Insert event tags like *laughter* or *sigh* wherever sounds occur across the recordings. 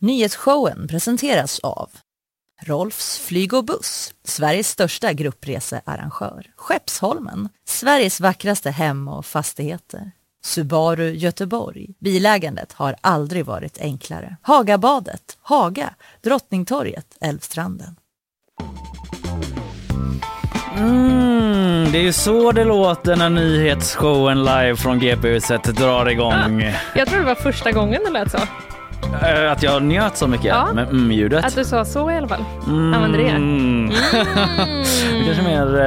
Nyhetsshowen presenteras av Rolfs flyg och buss, Sveriges största gruppresearrangör. Skeppsholmen, Sveriges vackraste hem och fastigheter. Subaru Göteborg. Bilägandet har aldrig varit enklare. Hagabadet, Haga, Drottningtorget, Älvstranden. Mm, det är ju så det låter när nyhetsshowen live från GP-huset drar igång. Jag tror det var första gången det lät så. Eh, Att jag njöt så mycket Ja. med mm-ljudet. Att du sa så i alla fall. Använde det. Mm. det kanske är mer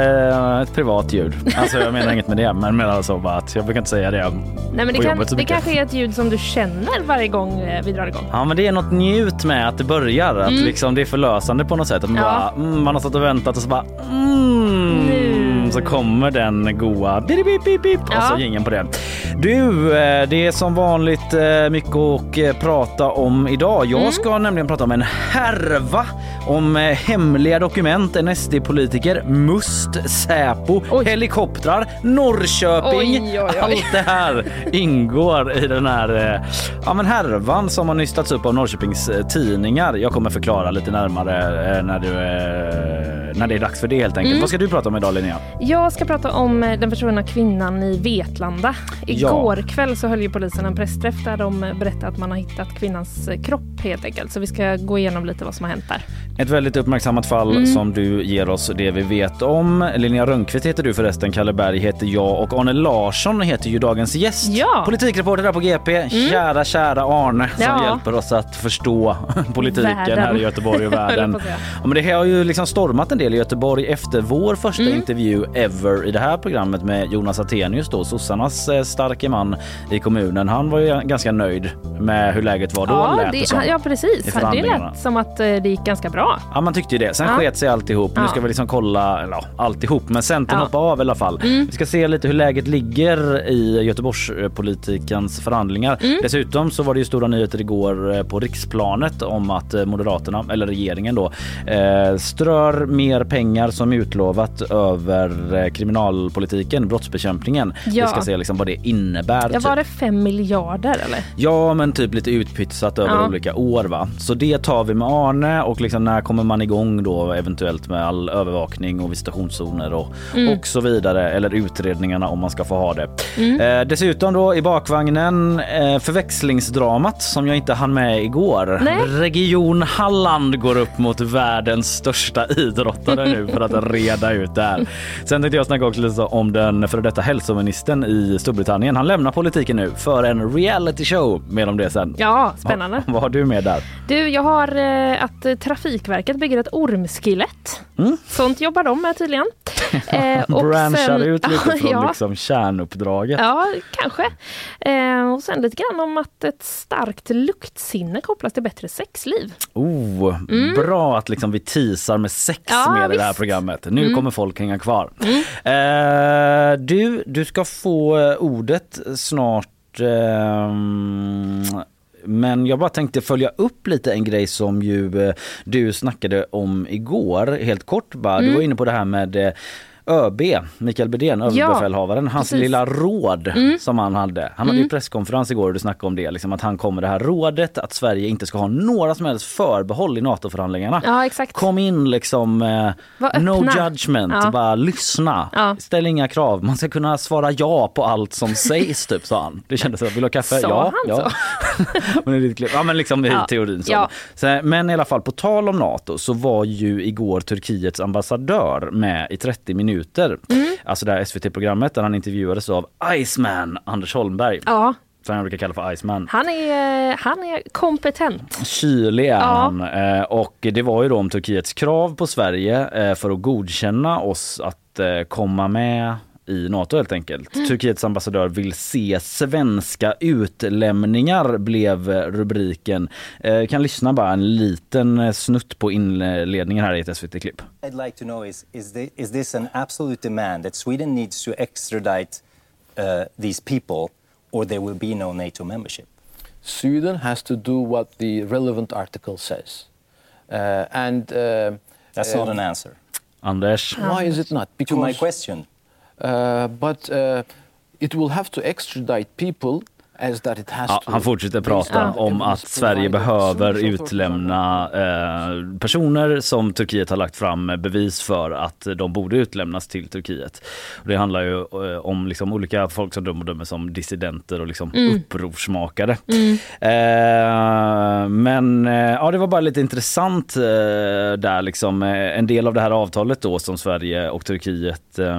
eh, ett privat ljud. Alltså jag menar inget med det, men menar alltså bara att jag brukar inte säga det Nej, men det, kan, det kanske är ett ljud som du känner varje gång eh, vi drar igång. Ja men det är något njut med att det börjar, att liksom det är förlösande på något sätt. Att man, Mm. Ja. bara, mm, man har stått och väntat och så bara mm, Nu. så kommer den goa bip, bip, bip, bip, och så jingeln på det. Du, eh, det är som vanligt eh, mycket att eh, prata om idag. Jag Mm. ska nämligen prata om en härva om hemliga dokument, en SD-politiker, Must, Säpo, Oj. helikoptrar, Norrköping. Oj, oj. Allt det här ingår i den här ja, men härvan som har nystats upp av Norrköpings tidningar. Jag kommer förklara lite närmare när, du, när det är dags för det helt enkelt. Mm. Vad ska du prata om idag Linnea? Jag ska prata om eh, den försvunna kvinnan i Vetlanda. Ja. Igår kväll så höll ju polisen en pressträff där de eh, berättade att man har hittat kvinnans eh, kropp helt enkelt. Så vi ska gå igenom lite vad som har hänt där. Ett väldigt uppmärksammat fall Mm. som du ger oss det vi vet om. Linnea Rönnqvist heter du förresten, Kalle Berg heter jag och Arne Larsson heter ju dagens gäst. Ja. Mm. Politikreporter där på GP. Kära, kära Arne som Ja. hjälper oss att förstå *laughs* politiken Världen. här i Göteborg och världen. *laughs* Ja, men det har ju liksom stormat en del i Göteborg efter vår första Mm. intervju ever i det här programmet med Jonas Attenius då, sossarnas eh, starke man i kommunen. Han var ju ganska nöjd med hur läget var då Ja, lät det som. ja, precis. Det lät som att eh, det gick ganska bra. Ja man tyckte ju det. Sen Ja. sket sig alltihop. Nu Ja. ska vi liksom kolla, eller ja, alltihop, men Centern Ja. hoppar av i alla fall. Mm. Vi ska se lite hur läget ligger i Göteborgspolitikens förhandlingar. Mm. Dessutom så var det ju stora nyheter igår eh, på riksplanet om att Moderaterna, eller regeringen då, strör mer pengar som utlovat över eh, kriminalpolitiken, brottsbekämpningen. Ja. Vi ska se liksom vad det innebär. Ja, typ. var det fem miljarder eller? Ja, men typ lite utpytsat över Ja. olika år va. Så det tar vi med Arne och liksom när kommer man igång då eventuellt med all övervakning och visitationszoner och, Mm. och så vidare. Eller utredningarna om man ska få ha det. Eh, dessutom då i bakvagnen eh, förväxlingsdramat som jag inte hann med igår. Nej. Region Halland går upp mot världens största idrottare nu för att reda ut det här. *laughs* Sen tänkte jag snacka också lite om den före detta hälsoministern i Storbritannien. Han lämnar politiken nu för en reality show. Mer om det sen. Ja, spännande. *laughs* Vad har du med där? Du, jag har eh, att eh, Trafikverket bygger ett ormskilett. Mm. Sånt jobbar de med tydligen. *laughs* Eh, Branchar ut lite *laughs* från ja, liksom kärnuppdraget. ja, kanske. Eh, och sen lite grann om att ett starkt luktsinne kopplas till bättre sexliv. Oh, Bra att liksom vi teasar med sex Mm. Ja, med i det här programmet. Nu Mm. kommer folk hänga kvar. Eh, du, du ska få eh, ordet snart. ehm, men jag bara tänkte följa upp lite en grej som ju eh, du snackade om igår helt kort bara. Mm. Du var inne på det här med eh, ÖB, Mikael Bydén, överbefälhavaren, hans precis. lilla råd Mm. som han hade. Han hade ju presskonferens igår och du snackade om det, liksom att han kom med det här rådet att Sverige inte ska ha några som helst förbehåll i NATO-förhandlingarna. Ja, exakt. Kom in liksom, eh, no judgment, Ja. bara lyssna. Ja. Ställ inga krav, man ska kunna svara ja på allt som sägs typ sa han. Det kändes som, vill du ha kaffe? Sa ja. han ja. *laughs* men, lite klipp. ja men liksom i Ja. teorin så. Ja. så. Men i alla fall på tal om NATO så var ju igår Turkiets ambassadör med i 30 minuter. Mm. Alltså det här SVT-programmet där han intervjuades av Iceman Anders Holmberg. Ja, Som jag brukar kalla för Iceman. han är, han är kompetent. Kylig är Ja. han eh, och det var ju då om Turkiets krav på Sverige eh, för att godkänna oss att eh, komma med i Nato helt enkelt. Mm. Turkiets ambassadör vill se svenska utlämningar blev rubriken. Eh, kan lyssna bara en liten snutt på inledningen här i ett SVT-klipp. I'd like to know is is, the, is this an absolute demand that Sweden needs to extradite uh, these people, or there will be no NATO membership? Sweden has to do what the relevant article says. Uh, and uh, That's not an answer Anders. why is it not? to my Because, question. Uh, but uh, it will have to extradite people as that it has Ja, to. han fortsätter prata om att Sverige behöver utlämna eh, personer som Turkiet har lagt fram bevis för att de borde utlämnas till Turkiet. Och det handlar ju eh, om liksom olika folk som de bedömer som dissidenter och liksom upprorsmakare. Eh, men eh, ja, det var bara lite intressant eh, där liksom. Eh, en del av det här avtalet då som Sverige och Turkiet eh,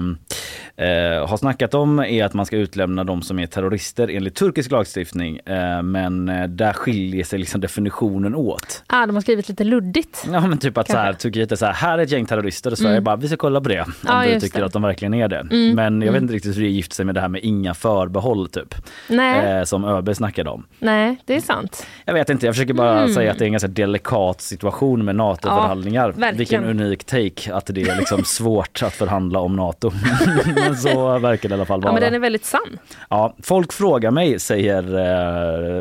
eh, har snackat om är att man ska utlämna de som är terrorister enligt turkisk lagstiftning. Eh, men eh, där skiljer sig liksom definitionen åt. Ah, de har skrivit lite luddigt. Ja men typ att så här. Turkiet är så här, här är ett gäng terrorister och Sverige bara, vi ska kolla på det. Om Ja, du just tycker det. att de verkligen är det. Men jag vet inte riktigt hur det gifter sig med det här med inga förbehåll typ. Eh, som ÖB snackade om. nej, det är sant. Jag vet inte, jag försöker bara säga att det är en ganska delikat situation med NATO-förhandlingar. verkligen. Vilken unik take att det är liksom *laughs* svårt att förhandla om NATO. *laughs* men så verkar det i alla fall Ja, vara. men den är väldigt sann. Ja, folk frågar mig, säger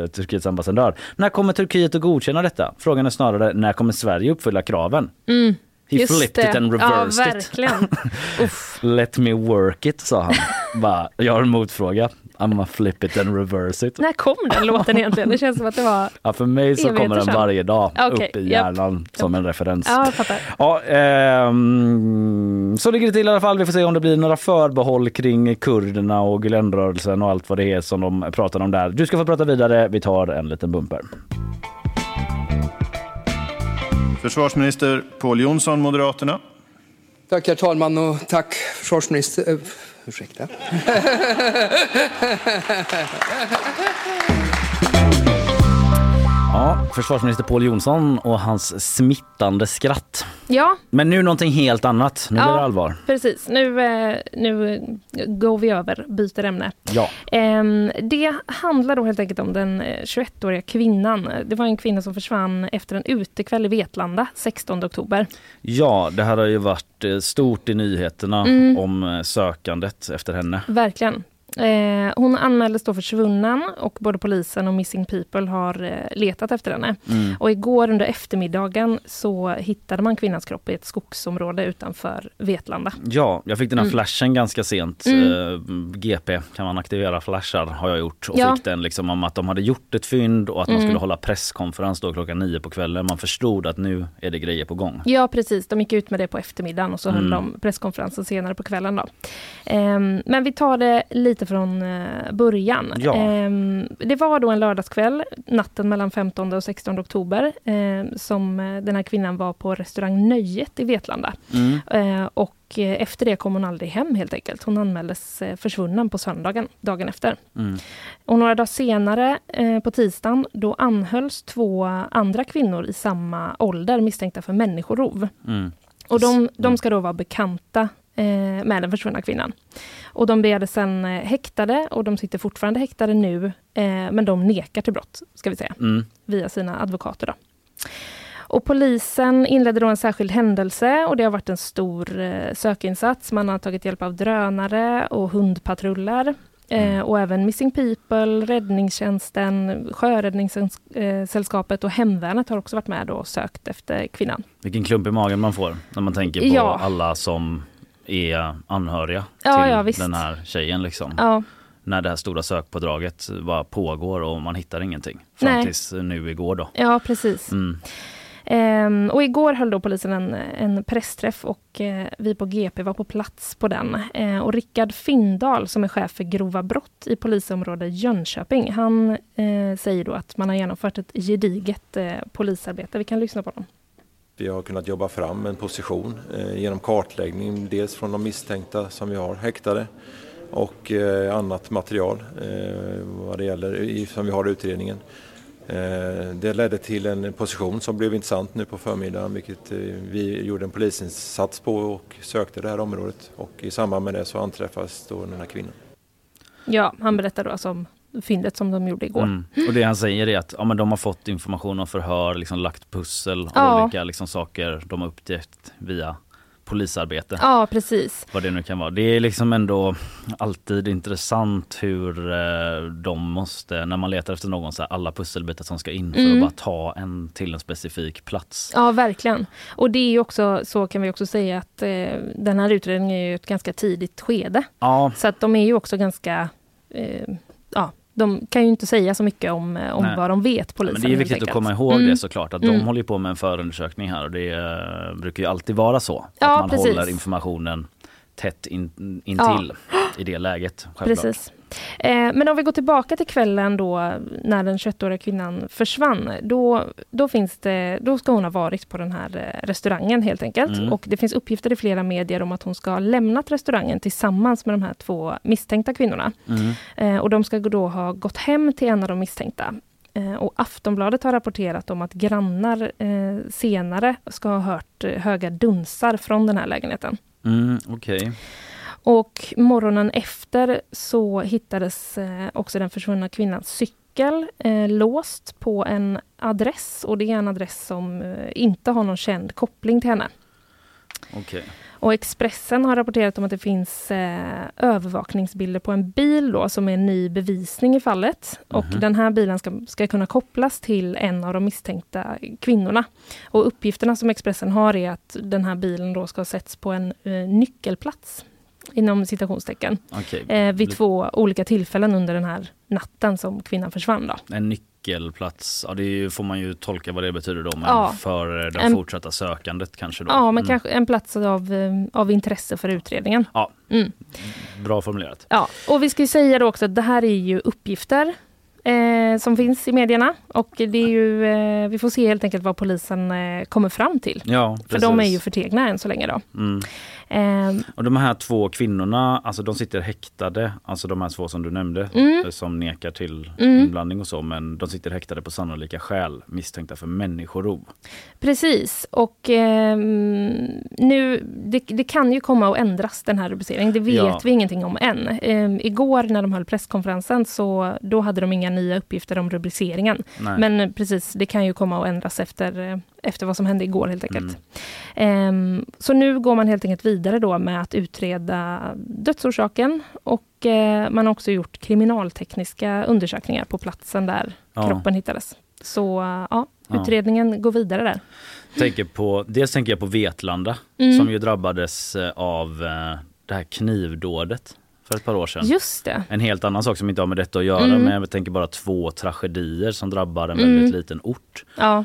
eh, Turkiets ambassadör, när kommer Turkiet att godkänna detta? Frågan är snarare, när kommer Sverige uppfylla kraven? He Mm, Just flipped it det. and Ja, reversed it. verkligen. *laughs* Uff. Let me work it, sa han. *laughs* Bara, jag har en motfråga. I'm gonna flip it and reverse it. När kom den låten egentligen? Det känns som att det var... Ja, för mig så kommer den varje dag Okej, upp i hjärnan som en referens. Ja, fattar. Ja, ehm, så ligger det till i alla fall. Vi får se om det blir några förbehåll kring kurderna och Gülenrörelsen och allt vad det är som de pratar om där. Du ska få prata vidare. Vi tar en liten bumper. Försvarsminister Pål Jonsson, Moderaterna. Tack herr talman och tack försvarsminister... Ursäkta. *laughs* Ja, försvarsminister Pål Jonsson och hans smittande skratt. Ja, Men nu någonting helt annat. Nu Ja. blir det allvar. precis. Nu, eh, nu går vi över, byter ämne. Ja. Ehm, Det handlar då helt enkelt om den eh, 21-åriga kvinnan. Det var en kvinna som försvann efter en utekväll i Vetlanda 16 oktober. ja, det här har ju varit eh, stort i nyheterna Mm. om eh, sökandet efter henne. Verkligen. Eh, hon anmäldes då försvunnen och både polisen och Missing People har eh, letat efter henne. Mm. Och igår under eftermiddagen så hittade man kvinnans kropp i ett skogsområde utanför Vetlanda. Ja, jag fick den här Mm. flashen ganska sent. Mm. Eh, GP, kan man aktivera flashar har jag gjort. Och Ja. fick den liksom om att de hade gjort ett fynd och att man Mm. skulle hålla presskonferens då klockan nio på kvällen. Man förstod att nu är det grejer på gång. Ja precis, de gick ut med det på eftermiddagen och så höll Mm. de presskonferensen senare på kvällen. Då. Ehm, men vi tar det lite från eh, början. Ja. Ehm, det var då en lördagskväll, natten mellan 15 och 16 oktober, ehm, som eh, den här kvinnan var på restaurang Nöjet i Vetlanda. Mm. Eh, och eh, efter det kom hon aldrig hem helt enkelt. Hon anmäldes försvunnen på söndagen, dagen efter. Mm. Och några dagar senare, på tisdagen, då anhölls två andra kvinnor i samma ålder misstänkta för människorov. Mm. Och de, de Mm. ska då vara bekanta eh, med den försvunna kvinnan. Och de begärdes sen eh, häktade och de sitter fortfarande häktade nu, eh, men de nekar till brott, ska vi säga, Mm. via sina advokater. Då. Och polisen inledde då en särskild händelse och det har varit en stor eh, sökinsats. Man har tagit hjälp av drönare och hundpatruller. Eh, och även Missing People, Räddningstjänsten, Sjöräddningssällskapet och Hemvärnet har också varit med och sökt efter kvinnan. Vilken klump i magen man får när man tänker på Ja. alla som är anhöriga Ja, till ja, den här tjejen. Liksom. Ja, När det här stora sökpådraget bara pågår och man hittar ingenting. Fram Nej. tills nu igår då. ja precis. Mm. Ehm, och igår höll då polisen en, en pressträff och eh, vi på GP var på plats på den. Eh, och Rickard Findal som är chef för grova brott i polisområde Jönköping, han eh, säger då att man har genomfört ett gediget eh, polisarbete. Vi kan lyssna på dem. Vi har kunnat jobba fram en position eh, genom kartläggning, dels från de misstänkta som vi har häktade och eh, annat material eh, vad det gäller, som vi har i utredningen. Det ledde till en position som blev intressant nu på förmiddagen vilket vi gjorde en polisinsats på och sökte det här området och i samband med det så anträffades då den här kvinnan. Ja, han berättar då alltså om fyndet som de gjorde igår. Mm. Och det han säger är att ja, men de har fått information om förhör, liksom lagt pussel av Ja. olika liksom, saker de har upptäckt via polisarbete. Ja, precis. Vad det nu kan vara. Det är liksom ändå alltid intressant hur eh, de måste, när man letar efter någon, så här, alla pusselbitar som ska in för Mm. att bara ta en till en specifik plats. Ja, verkligen. Och det är också, så kan vi också säga att eh, den här utredningen är ju ett ganska tidigt skede. Ja, Så att de är ju också ganska, eh, de kan ju inte säga så mycket om, eh, om Nej. vad de vet, polisen. Men det är viktigt att enkelt. komma ihåg Mm. det såklart, att Mm. de håller på med en förundersökning här och det eh, brukar ju alltid vara så. Att Ja, man precis. håller informationen tätt in, intill i det läget. Självklart. Precis. Eh, men om vi går tillbaka till kvällen då när den 21-åriga kvinnan försvann. Då, då, finns det, då ska hon ha varit på den här eh, restaurangen helt enkelt. Mm. Och det finns uppgifter i flera medier om att hon ska ha lämnat restaurangen tillsammans med de här två misstänkta kvinnorna. Mm. Eh, och de ska då ha gått hem till en av de misstänkta. Eh, och Aftonbladet har rapporterat om att grannar eh, senare ska ha hört eh, höga dunsar från den här lägenheten. Mm, Okej. Och morgonen efter så hittades eh, också den försvunna kvinnans cykel eh, låst på en adress. Och det är en adress som eh, inte har någon känd koppling till henne. okej. Och Expressen har rapporterat om att det finns eh, övervakningsbilder på en bil då, som är ny bevisning i fallet. Och Mhm. den här bilen ska, ska kunna kopplas till en av de misstänkta kvinnorna. Och uppgifterna som Expressen har är att den här bilen då ska ha setts på en eh, nyckelplats inom citationstecken okej. eh, vid två olika tillfällen under den här natten som kvinnan försvann. Då. En nyckelplats, ja, det ju, får man ju tolka vad det betyder då, men Ja. för det En- fortsatta sökandet kanske då. Ja, men Mm. kanske en plats av, eh, av intresse för utredningen. Ja. Mm. Bra formulerat. Ja, och vi ska ju säga då också att det här är ju uppgifter eh, som finns i medierna. Och det är ju, eh, vi får se helt enkelt vad polisen eh, kommer fram till. Ja, För de är ju förtegna än så länge då. Mm. Eh, Och de här två kvinnorna, alltså de sitter häktade, alltså de här två som du nämnde, Mm. eh, som nekar till Mm. inblandning och så, men de sitter häktade på sannolika skäl misstänkta för människorov. precis, och ehm, nu, det, det kan ju komma att ändras den här rubriceringen. Det vet Ja. vi ingenting om än. Ehm, igår när de höll presskonferensen så då hade de inga nya uppgifter om rubriceringen. Nej. Men eh, precis, det kan ju komma att ändras efter, eh, efter vad som hände igår helt enkelt. Mm. Ehm, så nu går man helt enkelt vidare då med att utreda dödsorsaken och eh, man har också gjort kriminaltekniska undersökningar på platsen där Ja. kroppen hittades. Så ja, Ja. utredningen går vidare där. Tänker på, dels tänker jag på Vetlanda Mm. som ju drabbades eh, av eh, det här knivdådet för ett par år sedan. Just det. En helt annan sak som inte har med detta att göra Mm. men jag tänker bara två tragedier som drabbar en Mm. väldigt liten ort. Ja,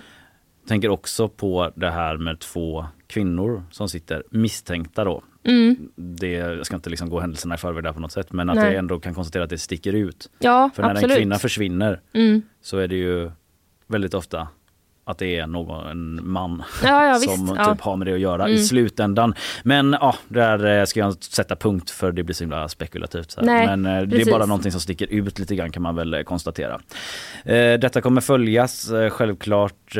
Tänker också på det här med två kvinnor som sitter misstänkta då. mm. Det, jag ska inte liksom gå händelserna i förväg där på något sätt men att Nej. jag ändå kan konstatera att det sticker ut. ja För när absolut. en kvinna försvinner mm. så är det ju väldigt ofta att det är någon en man Ja, ja, *laughs* som visst. typ Ja. har med det att göra i Mm. slutändan. Men ja, där eh, ska jag sätta punkt för det blir så himla spekulativt. Så. Nej, Men eh, det precis. är bara någonting som sticker ut lite grann kan man väl eh, konstatera. Detta kommer följas självklart.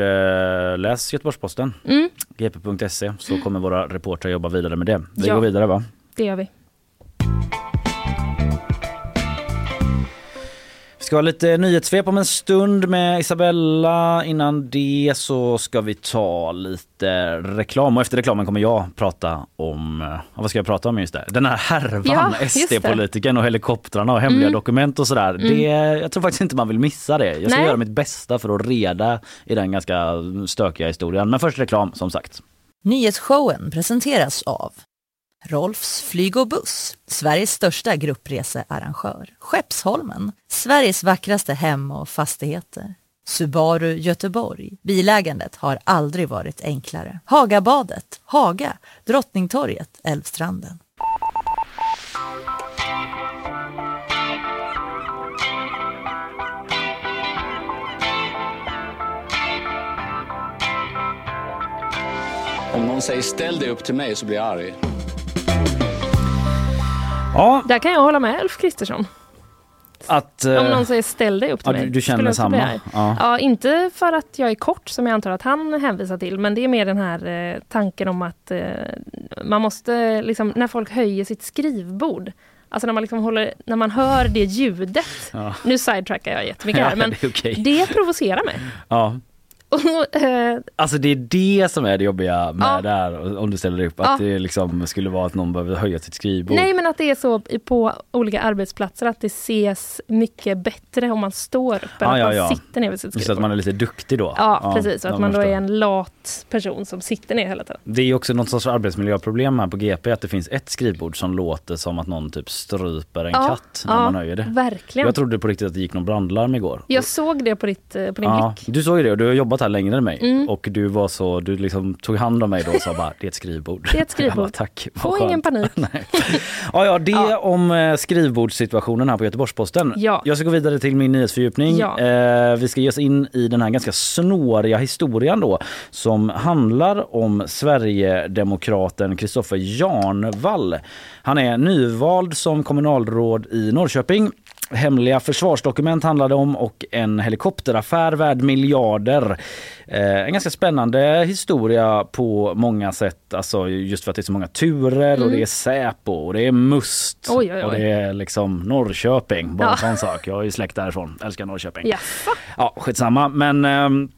Läs Göteborgs-Posten, Mm, gp.se så kommer våra reportrar jobba vidare med det. Vi går vidare va? det gör vi. Ska ha lite nyhetssvep om en stund med Isabella. Innan det så ska vi ta lite reklam och efter reklamen kommer jag prata om, vad ska jag prata om just det? Den här härvan, Ja. SD-politiken och helikoptrarna och hemliga Mm. dokument och sådär. Det, jag tror faktiskt inte man vill missa det. Jag ska Nej. göra mitt bästa för att reda i den ganska stökiga historien. Men först reklam som sagt. Nyhetsshowen presenteras av Rolfs flyg och buss, Sveriges största gruppresearrangör. Skeppsholmen, Sveriges vackraste hem och fastigheter. Subaru Göteborg. Bilägandet har aldrig varit enklare. Hagabadet, Haga, Drottningtorget, Älvstranden. Om någon säger ställ dig upp till mig så blir jag arg. Ja, Där kan jag hålla med Ulf Kristersson. att... Om eh, någon säger ställ dig upp till ja, mig. du, du känner samma? Ja. Ja, inte för att jag är kort som jag antar att han hänvisar till, men det är mer den här eh, tanken om att eh, man måste, liksom, när folk höjer sitt skrivbord, alltså när man, liksom håller, när man hör det ljudet, Ja. nu sidetrackar jag jättemycket här, men *laughs* det okej. det provocerar mig. Ja. Eh, Alltså det är det som är det jobbiga med Ja. det här om du ställer upp. Att Ja. det liksom skulle vara att någon behöver höja sitt skrivbord. nej men att det är så på olika arbetsplatser att det ses mycket bättre om man står upp än Ja, att ja, man sitter ner vid sitt Just att skrivbord. man är lite duktig då. Ja, precis, och att man då är en lat person som sitter ner hela tiden. Det är också något sorts arbetsmiljöproblem här på GP att det finns ett skrivbord som låter som att någon typ stryper en katt när man höjer det. Verkligen. Jag trodde på riktigt att det gick någon brandlarm igår. Jag såg det på, ditt, eh, på din blick. du såg det och du har jobbat här längre än mig Mm. och du var så, du liksom tog hand om mig då och sa bara det är ett skrivbord. Det är ett skrivbord. Bara, Tack, Få ingen panik. *laughs* Nej. Ja, ja, det Ja. om eh, skrivbordssituationen här på Göteborgs-Posten. Ja. Jag ska gå vidare till min nyhetsfördjupning. Ja. Eh, vi ska ge oss in i den här ganska snåriga historien då som handlar om Sverigedemokraten Kristoffer Jarnvall. Han är nyvald som kommunalråd i Norrköping. Hemliga försvarsdokument handlade om och en helikopteraffär värd miljarder. Eh, en ganska spännande historia på många sätt. Alltså just för att det är så många turer och det är Säpo och det är Must Mm. Oj, oj, oj. och det är liksom Norrköping. Bara Ja. en sån sak. Jag har ju släkt därifrån. Älskar Norrköping. Jaså? Ja, skitsamma. Men um,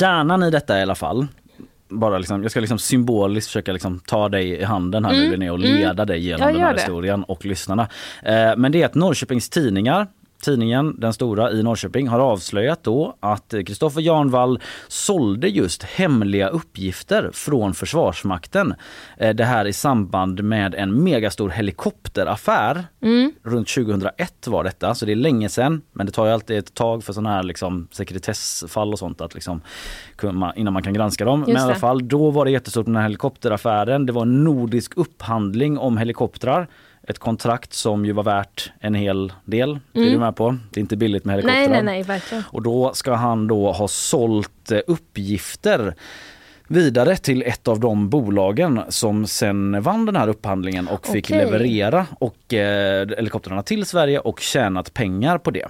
kärnan i detta i alla fall. Bara liksom, jag ska liksom symboliskt försöka liksom ta dig i handen här nu Mm, Linné och mm. leda dig genom Jag den här det. historien och lyssnarna. Eh, men det är att Norrköpings Tidningar Tidningen, den stora i Norrköping, har avslöjat då att Kristoffer Jarnvall sålde just hemliga uppgifter från Försvarsmakten. Eh, Det här i samband med en megastor helikopteraffär. Mm. Runt 2001 var detta, så det är länge sedan. Men det tar ju alltid ett tag för sådana här liksom sekretessfall och sånt att liksom, innan man kan granska dem. Men i alla fall, då var det jättestort med den här helikopteraffären. Det var en nordisk upphandling om helikoptrar. Ett kontrakt som ju var värt en hel del. Det är du med på. Det är inte billigt med helikoptrar. Mm. Nej, nej, nej, verkligen. Och då ska han då ha sålt eh, uppgifter vidare till ett av de bolagen som sen vann den här upphandlingen och fick Okej. leverera och, eh, helikoptrarna till Sverige och tjänat pengar på det.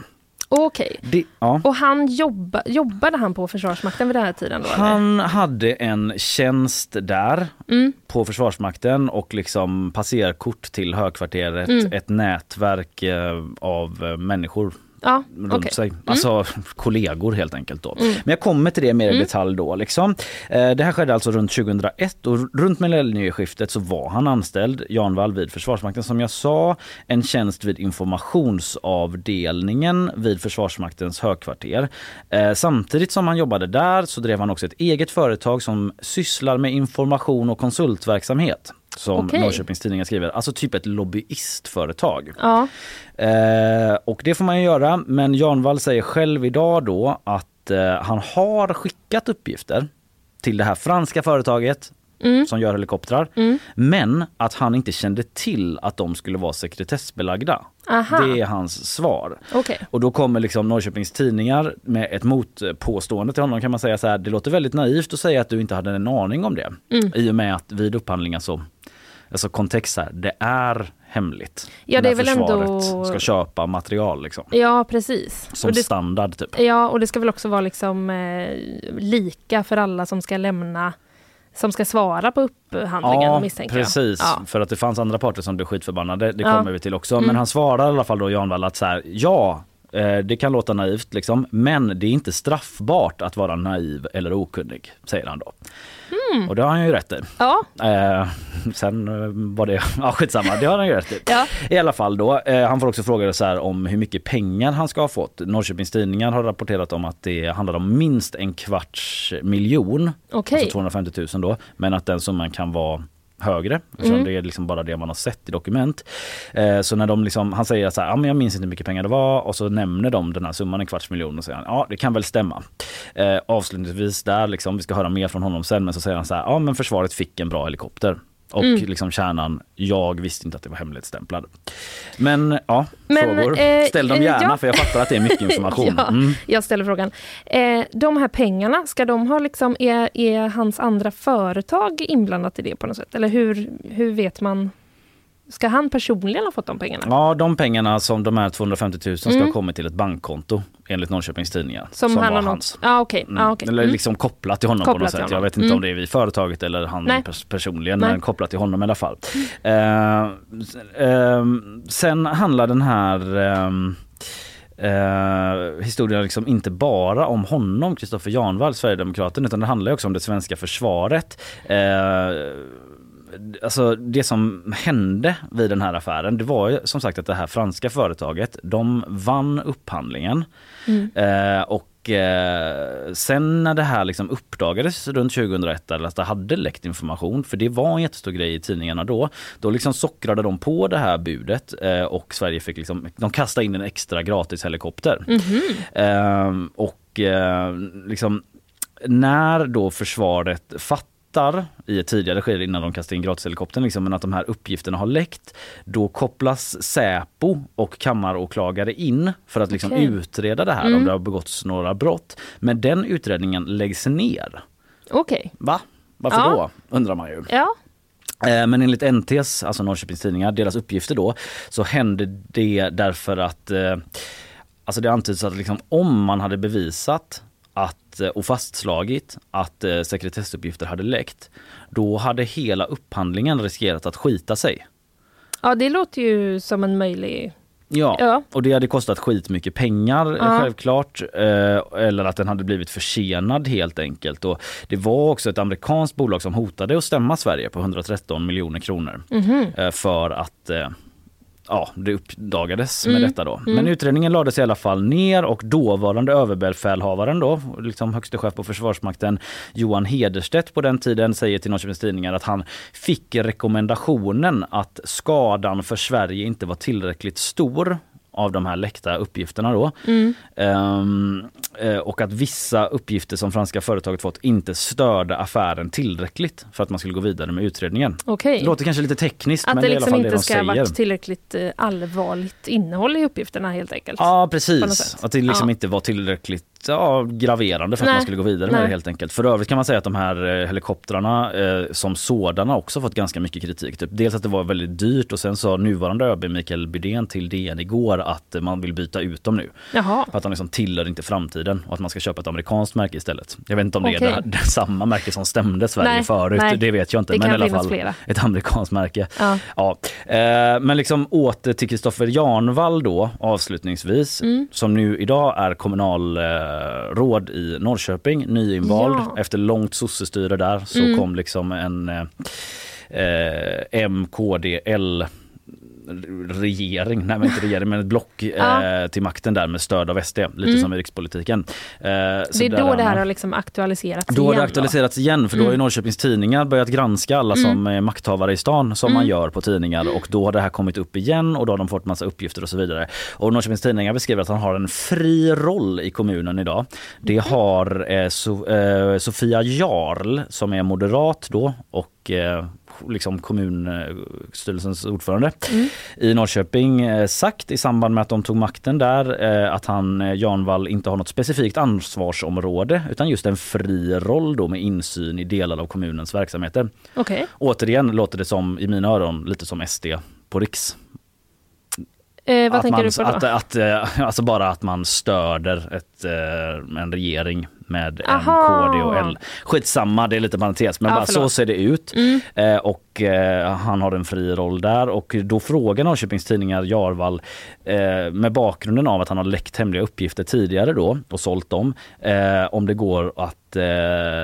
Okej. det ja. Och han jobba, jobbade han på Försvarsmakten vid den här tiden då? eller? Han hade en tjänst där Mm. på Försvarsmakten och liksom passerkort till högkvarteret, Mm. ett nätverk eh, av eh, människor Ja, runt okej. sig. Alltså kollegor helt enkelt då. Mm. Men jag kommer till det mer i detalj då. Liksom. Eh, det här skedde alltså runt 2001 och runt millennieskiftet så var han anställd, Jan Wall, vid Försvarsmakten som jag sa. En tjänst vid informationsavdelningen vid Försvarsmaktens högkvarter. Eh, samtidigt som han jobbade där så drev han också ett eget företag som sysslar med information och konsultverksamhet. Som Okej. Norrköpings Tidningar skriver, alltså typ ett lobbyistföretag. Ja, Eh, och det får man ju göra, men Janvall säger själv idag då att eh, han har skickat uppgifter till det här franska företaget Mm. som gör helikoptrar. Men att han inte kände till att de skulle vara sekretessbelagda. Aha. Det är hans svar. okej. Och då kommer liksom Norrköpings Tidningar med ett motpåstående till honom kan man säga så här. Det låter väldigt naivt att säga att du inte hade en aning om det. Mm. I och med att vid upphandlingar så, alltså kontext här, det är hemligt. Ja, det är väl ändå- ska köpa material liksom. Ja, precis. Som det, standard typ. ja, och det ska väl också vara liksom eh, lika för alla som ska lämna som ska svara på upphandlingen misstänker precis. jag. Ja. För att det fanns andra parter som blev skitförbannade. Det Ja. kommer vi till också. Mm. Men han svarar i alla fall då Jan Wall att så här, ja eh, det kan låta naivt liksom, men det är inte straffbart att vara naiv eller okunnig, säger han då. Mm. Och det har han ju rätt i. Ja, Eh, sen eh, var det, *laughs* ja skitsamma, det har han ju rätt i. ja. I alla fall då, eh, han får också frågor så här om hur mycket pengar han ska ha fått. Norrköpings Tidningar har rapporterat om att det handlar om minst en kvarts miljon, okej. alltså 250 000 då, men att den summan kan vara högre eftersom Mm. det är liksom bara det man har sett i dokument. Eh, så när de liksom, han säger så här, ja, men jag minns inte hur mycket pengar det var och så nämner de den här summan en kvarts miljon och säger han, ja det kan väl stämma. Eh, avslutningsvis där liksom, vi ska höra mer från honom sen men så säger han så här, ja men försvaret fick en bra helikopter. Och Mm. liksom kärnan, jag visste inte att det var hemligstämplad. Men ja, Men, frågor. eh, Ställ dem eh, gärna ja. för jag fattar att det är mycket *laughs* information. Ja. Mm. Jag ställer frågan. Eh, de här pengarna, ska de ha liksom, är, är hans andra företag inblandat i det på något sätt? Eller hur, hur vet man? Ska han personligen ha fått de pengarna? Ja, de pengarna som de här 250 000 ska Mm. ha kommit till ett bankkonto enligt Norrköpings Tidningar. Som, han var hans. något? Ja, okej. Mm. Ja, okej. Eller Mm. liksom kopplat till honom på Kopplat något till sätt. Jag honom. vet inte Mm. om det är vid företaget eller han Nej. pers- personligen Nej. men kopplat till honom i alla fall. S- ehm, sen handlar den här ehm, eh, historien liksom inte bara om honom, Kristoffer Janvall, Sverigedemokraten, utan det handlar också om det svenska försvaret. Eh, alltså det som hände vid den här affären, det var ju som sagt att det här franska företaget, de vann upphandlingen. Mm. Eh, och eh, sen när det här liksom uppdagades runt 2001, eller att det hade läckt information, för det var en jättestor grej i tidningarna då, då liksom sockrade de på det här budet eh, och Sverige fick liksom, de kastade in en extra gratis helikopter. Eh, och eh, liksom när då försvaret fattar i ett tidigare skede innan de kastar in gratishelikoptern, liksom, men att de här uppgifterna har läckt, då kopplas Säpo och kammaråklagare in för att liksom Okej. utreda det här om det har begåtts några brott. Men den utredningen läggs ner. Okej, Va? Varför Ja. då? Undrar man ju. ja. Eh, Men enligt NTs, alltså Norrköpings Tidningar, deras uppgifter då, så hände det därför att eh, Alltså det antyds att liksom, om man hade bevisat att, eh, och fastslagit att eh, sekretessuppgifter hade läckt, då hade hela upphandlingen riskerat att skita sig. Ja, det låter ju som en möjlig... Ja, Ja. och det hade kostat skitmycket pengar Ja. självklart. Eh, eller att den hade blivit försenad helt enkelt. Och det var också ett amerikanskt bolag som hotade att stämma Sverige på 113 miljoner kronor. eh, för att eh, Ja, det uppdagades med detta då. Men utredningen lades i alla fall ner och dåvarande överbefälhavaren då, liksom högste chef på Försvarsmakten, Johan Hederstedt på den tiden säger till Norrköpings Tidningar att han fick rekommendationen att skadan för Sverige inte var tillräckligt stor av de här läckta uppgifterna då. Ehm, eh, och att vissa uppgifter som franska företaget fått inte störde affären tillräckligt för att man skulle gå vidare med utredningen. Okej. Det låter kanske lite tekniskt Att men det det är i alla liksom fall det inte de ska ha säger. varit tillräckligt eh, allvarligt innehåll i uppgifterna helt enkelt. Ja precis, att det liksom Ja. inte var tillräckligt ja, graverande för att Nej. man skulle gå vidare med Nej. det helt enkelt. För övrigt kan man säga att de här eh, helikoptrarna eh, som sådana också fått ganska mycket kritik. Typ. Dels att det var väldigt dyrt och sen sa nuvarande ÖB Mikael Bydén till DN igår att eh, man vill byta ut dem nu. Jaha. Att de liksom tillhör inte framtiden och att man ska köpa ett amerikanskt märke istället. Jag vet inte om det är det, det *laughs* samma märke som stämde Sverige Nej, förut, det vet jag inte. Det men i alla fall flera. ett amerikanskt märke. Ja. Ja. Eh, men liksom åter till Kristoffer Janvall då avslutningsvis Mm. som nu idag är kommunalråd i Norrköping, nyinvald. Ja. Efter långt sossestyre där så Mm. kom liksom en eh, eh, MKDL regering, nej men inte regering men ett block *laughs* eh, till makten där med stöd av SD, lite som i rikspolitiken. Eh, Det är då det är här har liksom aktualiserats Då har det igen. aktualiserats igen för då har ju Norrköpings Tidningar börjat granska alla som är makthavare i stan som man gör på tidningar och då har det här kommit upp igen och då har de fått massa uppgifter och så vidare. Och Norrköpings Tidningar beskriver att han har en fri roll i kommunen idag. Det har eh, so, eh, Sofia Jarl som är moderat då och eh, liksom kommunstyrelsens ordförande i Norrköping eh, sagt i samband med att de tog makten där eh, att han, eh, Jan Wall, inte har något specifikt ansvarsområde utan just en fri roll då med insyn i delar av kommunens verksamheter. Okej. Återigen låter det som, i mina öron, lite som SD på riks. Eh, vad att tänker man, du på då? Att, att, eh, alltså bara att man stöder ett, eh, en regering med M, Aha. KD och L. Skitsamma, det är lite parentes, men Ja, bara så ser det ut. Eh, och eh, han har en fri roll där och då frågar Norrköpings Tidningar Jarvall eh, med bakgrunden av att han har läckt hemliga uppgifter tidigare då och sålt dem eh, om det går att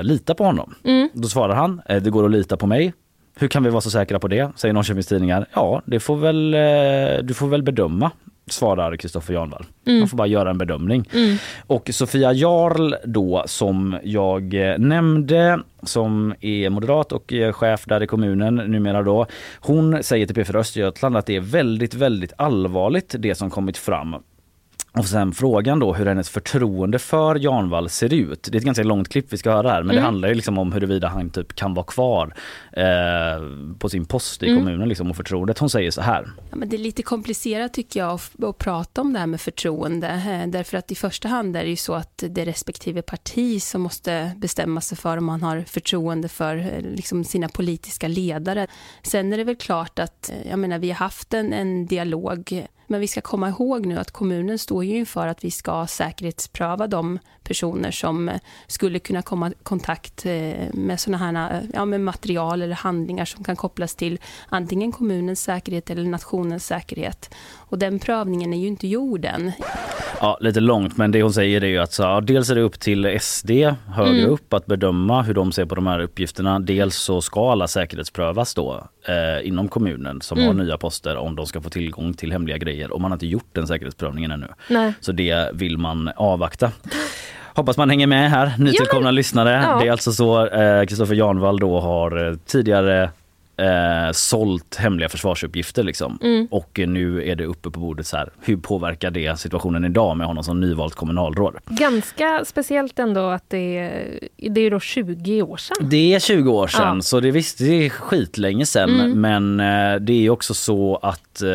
lita på honom. Då svarar han, det går att lita på mig. Hur kan vi vara så säkra på det? Säger Norrköpings Tidningar. Ja, det får väl, eh, du får väl bedöma svarar Kristoffer Janvall. Man får bara göra en bedömning. Och Sofia Jarl då som jag eh, nämnde som är moderat och är chef där i kommunen numera då. Hon säger till P4 Östergötland att det är väldigt, väldigt allvarligt det som kommit fram och sen frågan då hur hennes förtroende för Janvall ser ut. Det är ett ganska långt klipp vi ska höra här men det handlar ju liksom om huruvida han typ kan vara kvar eh, på sin post i kommunen liksom och förtroendet. Hon säger så här. Ja, men det är lite komplicerat tycker jag att, att prata om det här med förtroende. eh, Därför att i första hand är det ju så att det är respektive parti som måste bestämma sig för om man har förtroende för eh, liksom, sina politiska ledare. Sen är det väl klart att, eh, jag menar vi har haft en, en dialog men vi ska komma ihåg nu att kommunen står ju inför att vi ska säkerhetspröva de personer som eh, skulle kunna komma i kontakt eh, med sådana här ja, med material eller handlingar som kan kopplas till antingen kommunens säkerhet eller nationens säkerhet. Och den prövningen är ju inte gjord än. Ja, lite långt, men det hon säger är ju att så, ja, dels är det upp till SD högre Mm. upp att bedöma hur de ser på de här uppgifterna. Dels så ska alla säkerhetsprövas då eh, inom kommunen som Mm. har nya poster om de ska få tillgång till hemliga grejer och man har inte gjort den säkerhetsprövningen ännu. Nej. Så det vill man avvakta. Hoppas man hänger med här, nytillkomna lyssnare. ja. Det är alltså så eh, Kristoffer Janvall då har eh, tidigare eh, sålt hemliga försvarsuppgifter liksom. Mm. Och eh, nu är det uppe på bordet så här, hur påverkar det situationen idag med honom som nyvalt kommunalråd? Ganska speciellt ändå att det är, det är då 20 år sedan. Det är 20 år sedan Ja. så det, visst, det är skitlänge sedan Mm. men eh, det är också så att eh,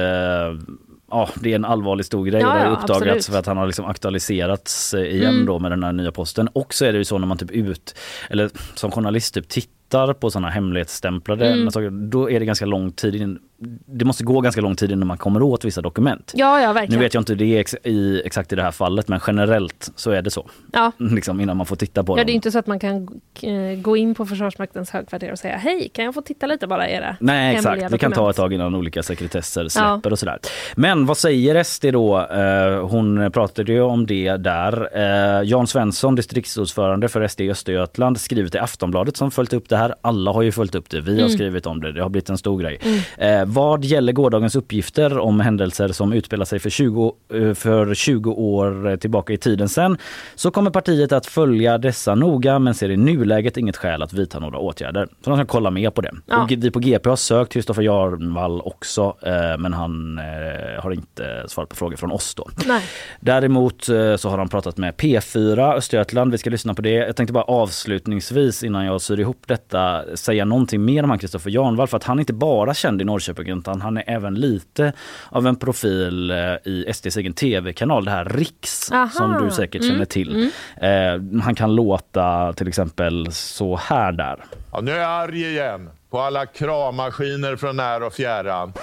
Ja, det är en allvarlig stor grej Ja, det har uppdagats absolut. för att han har liksom aktualiserats eh, igen Mm. då med den här nya posten. Och så är det ju så när man typ ut, eller som journalist typ tittar på sådana hemlighetsstämplade Mm. saker, då är det ganska lång tid in, det måste gå ganska lång tid innan man kommer åt vissa dokument. Ja, ja, Nu verkligen. vet jag inte det ex i, exakt i det här fallet men generellt så är det så. Ja. *laughs* Liksom innan man får titta på Ja, dem. det är inte så att man kan eh, gå in på Försvarsmaktens högkvarter och säga hej, kan jag få titta lite bara i era Nej exakt, det kan ta dokument?" ett tag innan olika sekretesser släpper och sådär. Men vad säger SD då? Eh, hon pratade ju om det där. Eh, Jan Svensson, distriktsordförande för SD i Östergötland, skriver till Aftonbladet som följt upp det här. Alla har ju följt upp det. Vi har Mm. skrivit om det. Det har blivit en stor grej. Eh, vad gäller gårdagens uppgifter om händelser som utspelar sig för 20, eh, för 20 år tillbaka i tiden sen så kommer partiet att följa dessa noga men ser i nuläget inget skäl att vidta några åtgärder. Så de ska kolla mer på det. Ja. Och vi på GP har sökt Kristoffer Jarnvall också eh, men han eh, har inte svarat på frågor från oss då. Nej. Däremot så har han pratat med P4 Östergötland. Vi ska lyssna på det. Jag tänkte bara avslutningsvis innan jag syr ihop detta säga någonting mer om han Kristoffer Janvall för att han inte bara känd i Norrköping utan han är även lite av en profil eh, i SDs egen tv-kanal, det här Riks Aha. som du säkert känner Mm, till. Eh, han kan låta till exempel så här där. Ja, nu är jag arg igen på alla kravmaskiner från när och fjärran.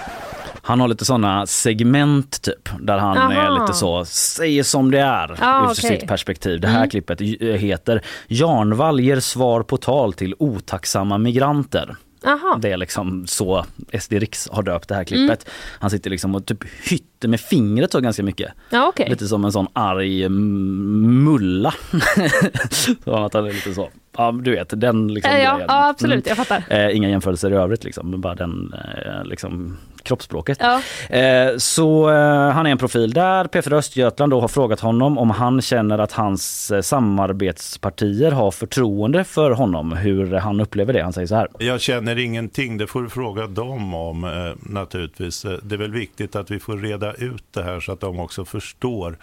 Han har lite såna segment typ där han är Aha. lite så, säger som det är Ah, ur okej. sitt perspektiv. Det här Mm. klippet eh, heter Jarnvall ger svar på tal till otacksamma migranter. Aha. Det är liksom så SD Riks har döpt det här klippet. Han sitter liksom och typ hytter med fingret så ganska mycket. Ja, okej. Lite som en sån arg mm, mulla. *laughs* så att han är lite så, ja du vet den liksom Eh, ja, ja, absolut, Mm. jag fattar. Eh, inga jämförelser i övrigt liksom, bara den eh, liksom kroppsspråket. Ja. Eh, så eh, han är en profil där. P4 Östergötland då har frågat honom om han känner att hans eh, samarbetspartier har förtroende för honom, hur han upplever det. Han säger så här. Jag känner ingenting, det får du fråga dem om eh, naturligtvis. Det är väl viktigt att vi får reda ut det här så att de också förstår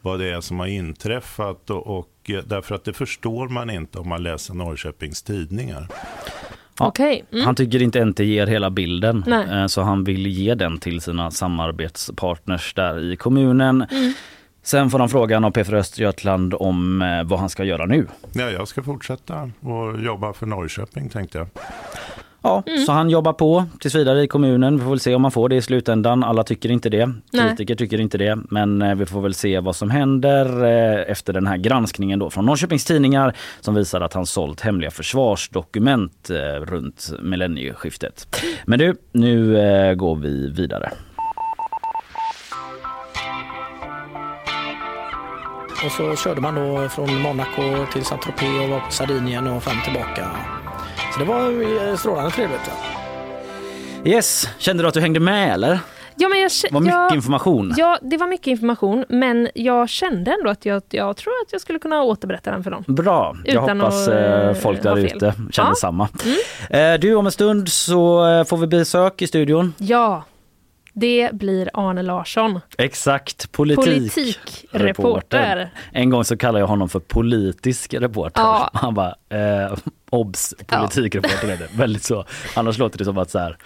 vad det är som har inträffat och, och därför att det förstår man inte om man läser Norrköpings tidningar. Ja, Okej. Mm. Han tycker inte NT ger hela bilden Nej. eh, så han vill ge den till sina samarbetspartners där i kommunen. Mm. Sen får han frågan av P4 Östergötland om eh, vad han ska göra nu. Ja, jag ska fortsätta och jobba för Norrköping tänkte jag. Ja, Mm. så han jobbar på tills vidare i kommunen. Vi får väl se om han får det i slutändan. Alla tycker inte det. Nej. Kritiker tycker inte det. Men eh, vi får väl se vad som händer eh, efter den här granskningen då från Norrköpings Tidningar som visar att han sålt hemliga försvarsdokument eh, runt millennieskiftet. Men du, nu går vi vidare. Och så körde man då från Monaco till Saint-Tropez och var på Sardinien och fram tillbaka. Så det var eh, strålande trevligt. Yes, kände du att du hängde med eller? Ja, men jag, Det var mycket jag, information. Ja, det var mycket information, men jag kände ändå att jag, jag tror att jag skulle kunna återberätta den för någon. Bra, jag Utan hoppas att, eh, eh, folk där ute känner Ja. samma. Eh, du, om en stund så får vi besök i studion. Ja, det blir Arne Larsson. Exakt, politik. Politikreporter. En gång så kallade jag honom för politisk reporter. Ja. Han bara, eh, obs, politikreporter är det. Väldigt så. Annars låter det som att så här,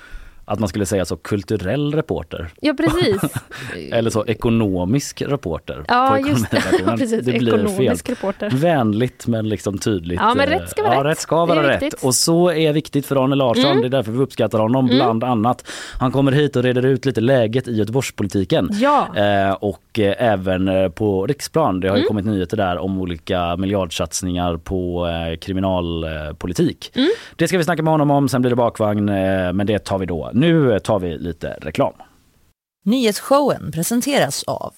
att man skulle säga så kulturell reporter. Ja, precis. *laughs* Eller så ekonomisk reporter. Ja, just. *laughs* Precis, det blir ekonomisk fel. reporter. Vänligt men liksom tydligt. Ja, men eh, rätt ska vara ja, rätt. rätt ska vara rätt. viktigt. Och så är viktigt för Arne Larsson. Mm. Det är därför vi uppskattar honom Mm. bland annat. Han kommer hit och reder ut lite läget i Göteborgspolitiken. Ja. Eh, och eh, även eh, på riksplan. Det har ju Mm. kommit nyheter där om olika miljardsatsningar på eh, kriminalpolitik. Mm. Det ska vi snacka med honom om, sen blir det bakvagn, eh, men det tar vi då. Nu tar vi lite reklam. Nyhetsshowen presenteras av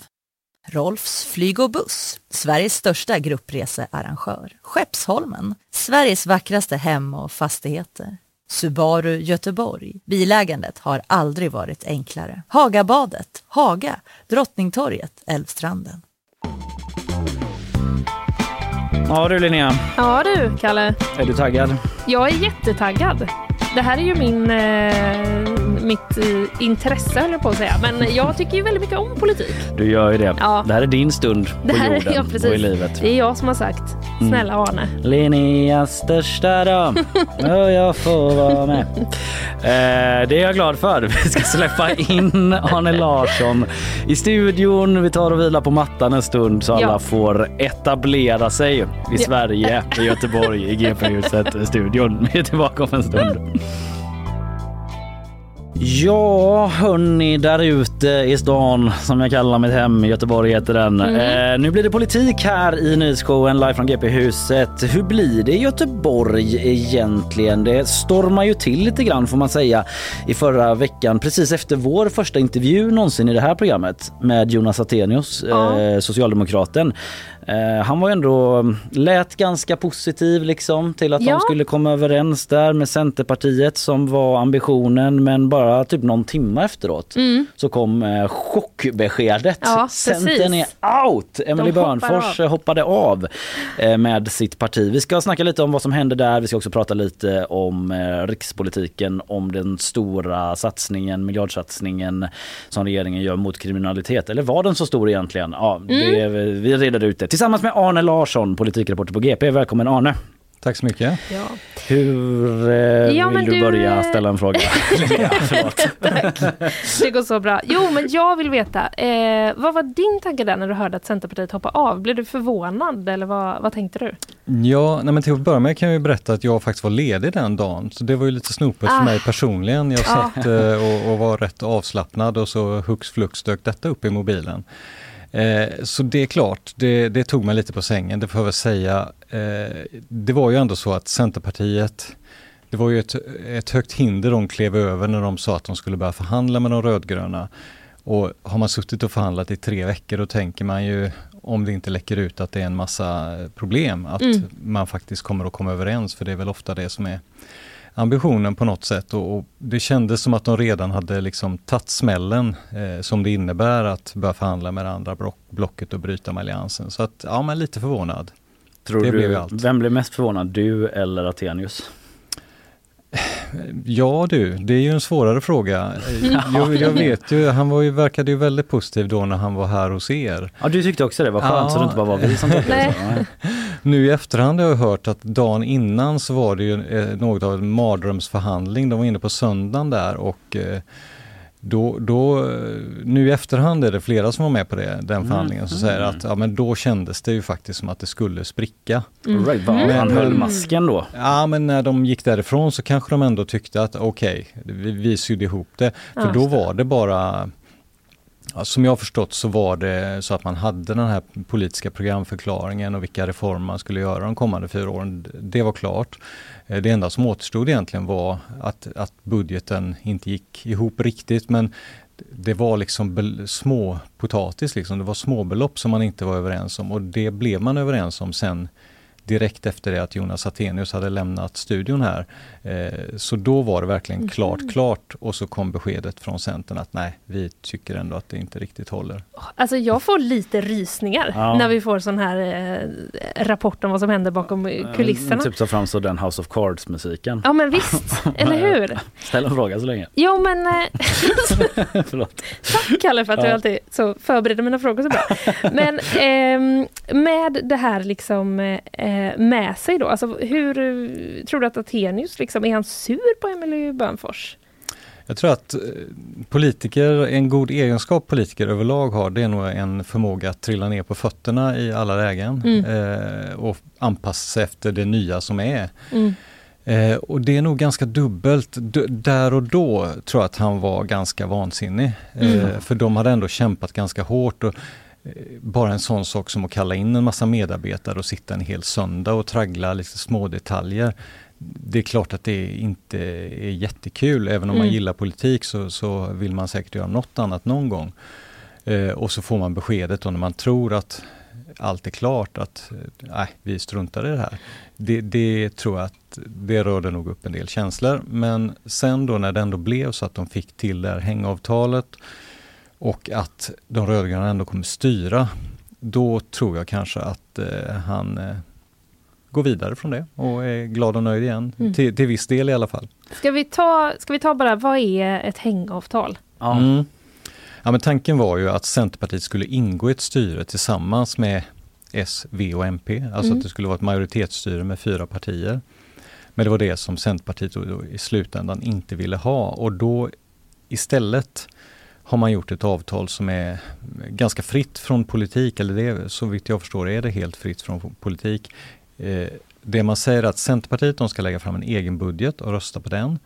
Rolfs flyg och buss, Sveriges största gruppresearrangör. Skeppsholmen, Sveriges vackraste hem och fastigheter. Subaru Göteborg. Bilägandet har aldrig varit enklare. Hagabadet, Haga, Drottningtorget, Älvstranden. Ja du Linnea, Ja du, Kalle. är du taggad? Jag är jättetaggad. Det här är ju min, eh, mitt eh, intresse höll jag på att säga. Men jag tycker ju väldigt mycket om politik. Du gör ju det. Ja. Det här är din stund på Det här, jorden ja, och precis. i livet. Det är jag som har sagt. Mm. Snälla Arne. Linneas största dag. *laughs* Ja, jag får vara med. Eh, det är jag glad för. Vi ska släppa in Arne Larsson i studion. Vi tar och vilar på mattan en stund så alla Ja. får etablera sig i Ja. Sverige, i Göteborg, i GP-huset-studion. Vi är tillbaka om en stund. Ja, hörni där ute i stan som jag kallar mitt hem. Göteborg heter den. Eh, nu blir det politik här i nyhetsshowen live från GP-huset. Hur blir det i Göteborg egentligen? Det stormar ju till lite grann får man säga i förra veckan precis efter vår första intervju någonsin i det här programmet med Jonas Attenius, Ja. eh, socialdemokraten. Eh, han var ändå, lät ganska positiv liksom till att Ja. de skulle komma överens där med Centerpartiet som var ambitionen men bara typ någon timme efteråt Mm. så kom eh, chockbeskedet. Ja, Centern precis. är out! Emily Börnfors av. hoppade av eh, med sitt parti. Vi ska snacka lite om vad som hände där. Vi ska också prata lite om eh, rikspolitiken, om den stora satsningen, miljardsatsningen som regeringen gör mot kriminalitet. Eller var den så stor egentligen? Ja, det, Mm. vi reder ut det. Tillsammans med Arne Larsson, politikreporter på GP. Välkommen Arne! Tack så mycket. Ja. Hur eh, Ja, vill du, du, börja ställa en fråga? *laughs* Förlåt. *laughs* Det går så bra. Jo, men jag vill veta. Eh, vad var din tanke där när du hörde att Centerpartiet hoppade av? Blev du förvånad eller vad, vad tänkte du? Ja, nej men till att börja med kan jag ju berätta att jag faktiskt var ledig den dagen. Så det var ju lite snopet Ah. för mig personligen. Jag Ja. satt eh, och, och var rätt avslappnad och så hux flux dök detta upp i mobilen. Eh, så det är klart, det, det tog mig lite på sängen, det får jag väl säga. Eh, det var ju ändå så att Centerpartiet det var ju ett, ett högt hinder de klev över när de sa att de skulle börja förhandla med de rödgröna. Och har man suttit och förhandlat i tre veckor då tänker man ju, om det inte läcker ut, att det är en massa problem. Att Mm. man faktiskt kommer att komma överens, för det är väl ofta det som är ambitionen på något sätt. Och, och det kändes som att de redan hade liksom tagit smällen eh, som det innebär att börja förhandla med det andra block, blocket och bryta med alliansen. Så att, ja men lite förvånad. Tror det blev du, allt. vem blev mest förvånad? Du eller Attenius? Ja du, det är ju en svårare fråga. *laughs* Jag, jag vet ju, han var ju, verkade ju väldigt positiv då när han var här hos er. Ja, du tyckte också det var skönt Ja. så det inte bara var vi som tyckte det. Så. Nu i efterhand har jag hört att dagen innan så var det ju eh, något av en mardrömsförhandling. De var inne på söndagen där och eh, då, då, nu i efterhand är det flera som var med på det, den Mm. förhandlingen som säger att ja, men då kändes det ju faktiskt som att det skulle spricka. Mm. Right, Men- han höll masken då? Ja men när de gick därifrån så kanske de ändå tyckte att okej, vi, vi sydde ihop det. För Ja. då var det bara Ja, som jag har förstått så var det så att man hade den här politiska programförklaringen och vilka reformer man skulle göra de kommande fyra åren. Det var klart. Eh, det enda som återstod egentligen var att, att budgeten inte gick ihop riktigt men det var liksom småpotatis, små potatis liksom. Det var småbelopp som man inte var överens om och det blev man överens om sen direkt efter det att Jonas Attenius hade lämnat studion här. Eh, så då var det verkligen Mhm. klart, klart och så kom beskedet från Centern att nej, vi tycker ändå att det inte riktigt håller. Alltså jag får lite rysningar Ja. när vi får sån här eh, rapport om vad som händer bakom eh, kulisserna. Typ så framstår den House of Cards-musiken. Ja men visst, *laughs* eller hur? Ställ en fråga så länge. Jo men eh, *laughs* Förlåt. tack Kalle för att du Ja. alltid så förbereder mina frågor så bra. Men ehm, med det här liksom eh, med sig då, alltså hur eh, tror du att Attenius liksom, är han sur på Emily Bönfors? Jag tror att eh, politiker, en god egenskap politiker överlag har, det är nog en förmåga att trilla ner på fötterna i alla lägen Mm. eh, och anpassa sig efter det nya som är. Mm. Eh, och det är nog ganska dubbelt. D- där och då tror jag att han var ganska vansinnig. Eh, Mm. För de hade ändå kämpat ganska hårt. Och, eh, bara en sån sak som att kalla in en massa medarbetare och sitta en hel söndag och traggla lite små detaljer. Det är klart att det inte är jättekul. Även om man Mm. gillar politik så, så vill man säkert göra något annat någon gång. Eh, och så får man beskedet då när man tror att allt är klart att eh, nej, vi struntar i det här. Det, det tror jag att det rörde nog upp en del känslor. Men sen då när det ändå blev så att de fick till det här hängavtalet och att de rödgröna ändå kommer styra, då tror jag kanske att eh, han eh, går vidare från det och är glad och nöjd igen. Mm. Till, till viss del i alla fall. Ska vi ta, ska vi ta bara, vad är ett hängavtal? Mm. Ja, men tanken var ju att Centerpartiet skulle ingå i ett styre tillsammans med S, V och MP. Alltså Mm. att det skulle vara ett majoritetsstyre med fyra partier. Men det var det som Centerpartiet i slutändan inte ville ha och då istället har man gjort ett avtal som är ganska fritt från politik, eller det, så vitt jag förstår är det helt fritt från politik. Eh, det man säger är att Centerpartiet de ska lägga fram en egen budget och rösta på den.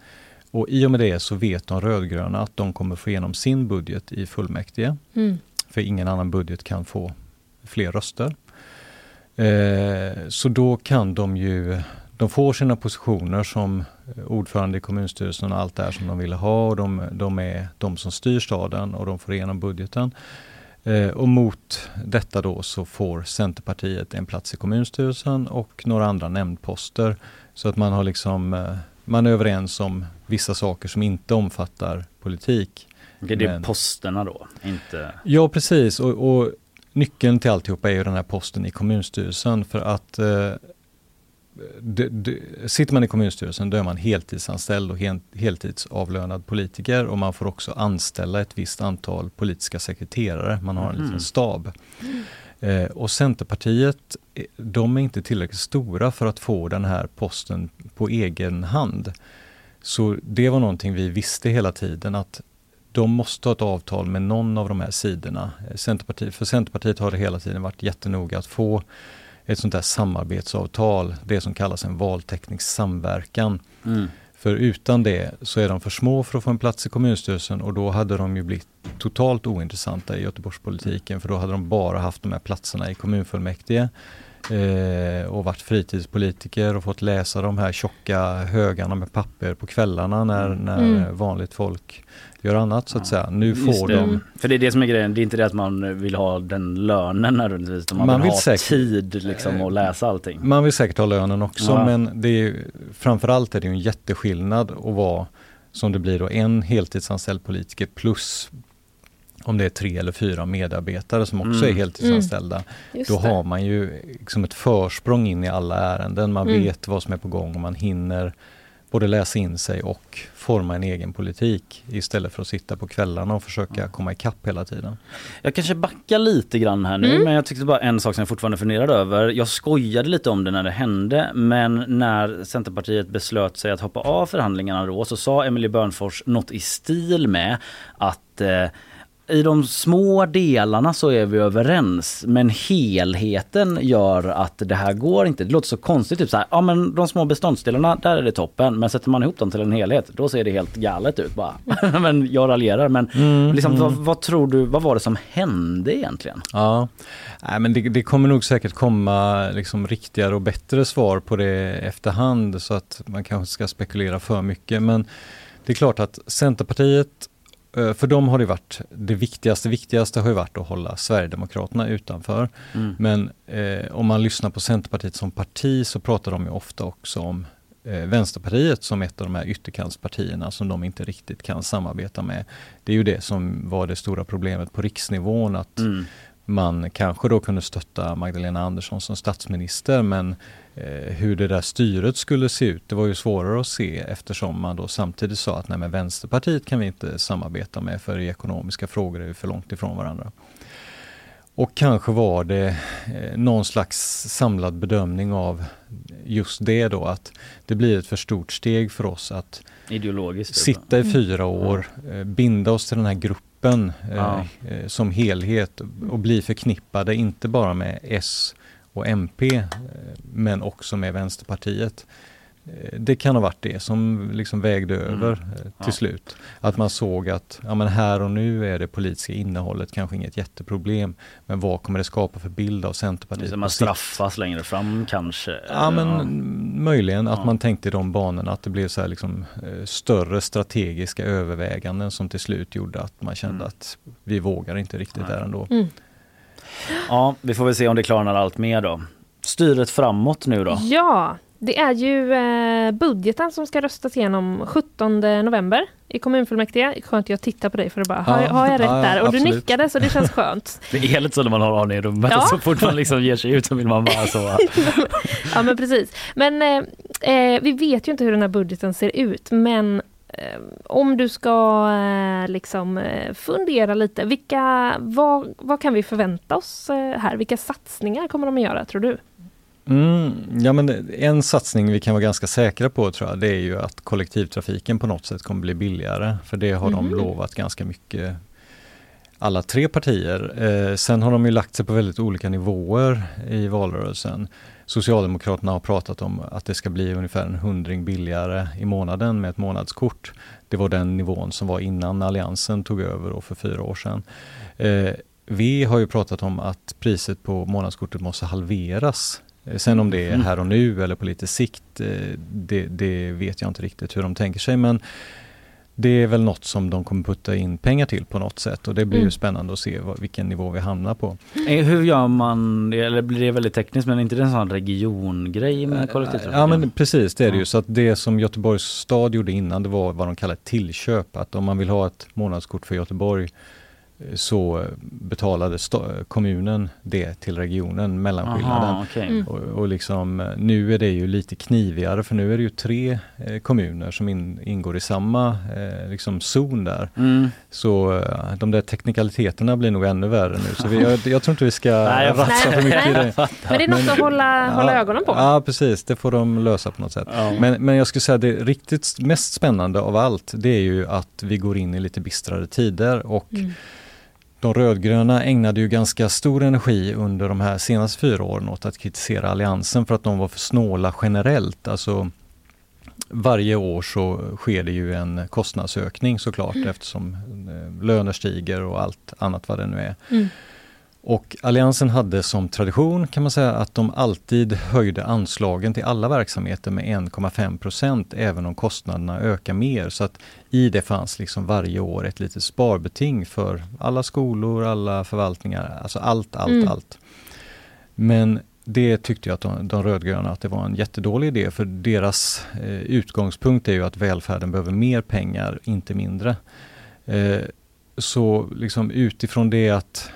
Och i och med det så vet de rödgröna att de kommer få igenom sin budget i fullmäktige. Mm. För ingen annan budget kan få fler röster. Eh, så då kan de ju, de får sina positioner som ordförande i kommunstyrelsen och allt det här som de ville ha och de, de är de som styr staden och de får igenom budgeten. Eh, och mot detta då så får Centerpartiet en plats i kommunstyrelsen och några andra nämndposter. Så att man har liksom, eh, man är överens om vissa saker som inte omfattar politik. Det är Men- posterna då, inte... Ja precis och, och nyckeln till alltihopa är ju den här posten i kommunstyrelsen för att eh, det, det, sitter man i kommunstyrelsen då är man heltidsanställd och hel, heltidsavlönad politiker och man får också anställa ett visst antal politiska sekreterare. Man har en Mhm. liten stab. Eh, och Centerpartiet, eh, de är inte tillräckligt stora för att få den här posten på egen hand. Så det var någonting vi visste hela tiden att de måste ha ett avtal med någon av de här sidorna. Eh, Centerpartiet, för Centerpartiet har det hela tiden varit jättenoga att få ett sånt där samarbetsavtal, det som kallas en valteknisk samverkan. Mm. För utan det så är de för små för att få en plats i kommunstyrelsen och då hade de ju blivit totalt ointressanta i Göteborgspolitiken för då hade de bara haft de här platserna i kommunfullmäktige eh, och varit fritidspolitiker och fått läsa de här tjocka högarna med papper på kvällarna när, när Mm. vanligt folk gör annat så att säga. Nu får det. de För det är det som är grejen, det är inte det att man vill ha den lönen nödvändigtvis, utan man, Man vill, vill ha säkert- tid liksom att läsa allting. Man vill säkert ha lönen också Ja. men det är, framförallt är det ju en jätteskillnad att vara som det blir då en heltidsanställd politiker plus om det är tre eller fyra medarbetare som också Mm. är heltidsanställda. Mm. Då det. har man ju liksom ett försprång in i alla ärenden. Man Mm. vet vad som är på gång och man hinner både läsa in sig och forma en egen politik istället för att sitta på kvällarna och försöka komma ikapp hela tiden. Jag kanske backar lite grann här nu, Mm. men jag tyckte bara en sak som jag fortfarande funderade över. Jag skojade lite om det när det hände, men när Centerpartiet beslöt sig att hoppa av förhandlingarna då så sa Emily Börnfors något i stil med att eh, i de små delarna så är vi överens men helheten gör att det här går inte. Det låter så konstigt, typ så här, ja men de små beståndsdelarna, där är det toppen. Men sätter man ihop dem till en helhet, då ser det helt galet ut bara. *laughs* men jag raljerar, men Mm, liksom, mm. Vad, vad tror du, vad var det som hände egentligen? Ja, Nej, men det, det kommer nog säkert komma liksom riktigare och bättre svar på det efterhand så att man kanske ska spekulera för mycket. Men det är klart att Centerpartiet, för dem har det varit det viktigaste, viktigaste har ju varit att hålla Sverigedemokraterna utanför. Mm. Men eh, om man lyssnar på Centerpartiet som parti så pratar de ju ofta också om eh, Vänsterpartiet som ett av de här ytterkantspartierna som de inte riktigt kan samarbeta med. Det är ju det som var det stora problemet på riksnivån att Mm. man kanske då kunde stötta Magdalena Andersson som statsminister men eh, hur det där styret skulle se ut det var ju svårare att se eftersom man då samtidigt sa att nej men Vänsterpartiet kan vi inte samarbeta med för i ekonomiska frågor är vi för långt ifrån varandra. Och kanske var det eh, någon slags samlad bedömning av just det då att det blir ett för stort steg för oss att Ideologiskt. typ. sitta i fyra år, eh, binda oss till den här gruppen eh, Ja. eh, som helhet och bli förknippade inte bara med S och MP eh, men också med Vänsterpartiet. Eh, det kan ha varit det som liksom vägde över mm. till ja. slut. Att man såg att ja, men här och nu är det politiska innehållet kanske inget jätteproblem. Men vad kommer det skapa för bild av Centerpartiet? Så man straffas längre fram kanske? Ja men ja. möjligen att man tänkte i de banorna att det blev så här liksom, eh, större strategiska överväganden som till slut gjorde att man kände mm. att vi vågar inte riktigt Nej. där ändå. Mm. Ja, vi får väl se om det klarnar allt mer då. Styret framåt nu då? Ja, det är ju eh, budgeten som ska röstas igenom 17 november i kommunfullmäktige. Skönt jag tittar på dig för att bara, har, har jag rätt ja, där? Och absolut. du nickade så det känns *laughs* skönt. det är lite så när man har Arne i rummet, ja. så fort man liksom ger sig ut så vill man bara så. *laughs* ja men precis. Men eh, eh, vi vet ju inte hur den här budgeten ser ut men om du ska eh, liksom eh, fundera lite, vilka, vad, vad kan vi förvänta oss här? Vilka satsningar kommer de att göra tror du? Mm, ja men en satsning vi kan vara ganska säkra på tror jag, det är ju att kollektivtrafiken på något sätt kommer bli billigare. För det har mm. de lovat ganska mycket alla tre partier. Eh, sen har de ju lagt sig på väldigt olika nivåer i valrörelsen. Socialdemokraterna har pratat om att det ska bli ungefär en hundring billigare i månaden med ett månadskort. Det var den nivån som var innan Alliansen tog över för fyra år sedan. Eh, vi har ju pratat om att priset på månadskortet måste halveras Eh, sen om det är mm. här och nu eller på lite sikt, eh, det, det, vet jag inte riktigt hur de tänker sig. Men det är väl något som de kommer putta in pengar till på något sätt och det blir mm. ju spännande att se vad, vilken nivå vi hamnar på. Eh, hur gör man, eller blir det väldigt tekniskt, men är inte det en sån regiongrej med kollektivtrafiken? Ja men precis, det är det ju. Så att det som Göteborgs stad gjorde innan, det var vad de kallar tillköp. Att om man vill ha ett månadskort för Göteborg så betalade kommunen det till regionen, mellanskillnaden. Aha, okay. mm. och, och liksom, nu är det ju lite knivigare för nu är det ju tre eh, kommuner som in, ingår i samma eh, liksom zon där. Mm. Så eh, de där teknikaliteterna blir nog ännu värre nu. Så vi, jag, jag, tror inte vi ska *laughs* ratsa för mycket i det. Men det är något att hålla, hålla ögonen på. Ja precis, det får de lösa på något sätt. Ja. Men, men jag skulle säga det riktigt mest spännande av allt det är ju att vi går in i lite bistrare tider och mm de rödgröna ägnade ju ganska stor energi under de här senaste fyra åren åt att kritisera Alliansen för att de var för snåla generellt. Alltså, varje år så sker det ju en kostnadsökning såklart mm. eftersom eh, löner stiger och allt annat vad det nu är. Mm. Och Alliansen hade som tradition kan man säga att de alltid höjde anslagen till alla verksamheter med 1,5 procent även om kostnaderna ökar mer. Så att i det fanns liksom varje år ett litet sparbeting för alla skolor, alla förvaltningar, alltså allt, allt, mm. allt. Men det tyckte jag att de, de rödgröna att det var en jättedålig idé för deras eh, utgångspunkt är ju att välfärden behöver mer pengar, inte mindre. Eh, så liksom utifrån det att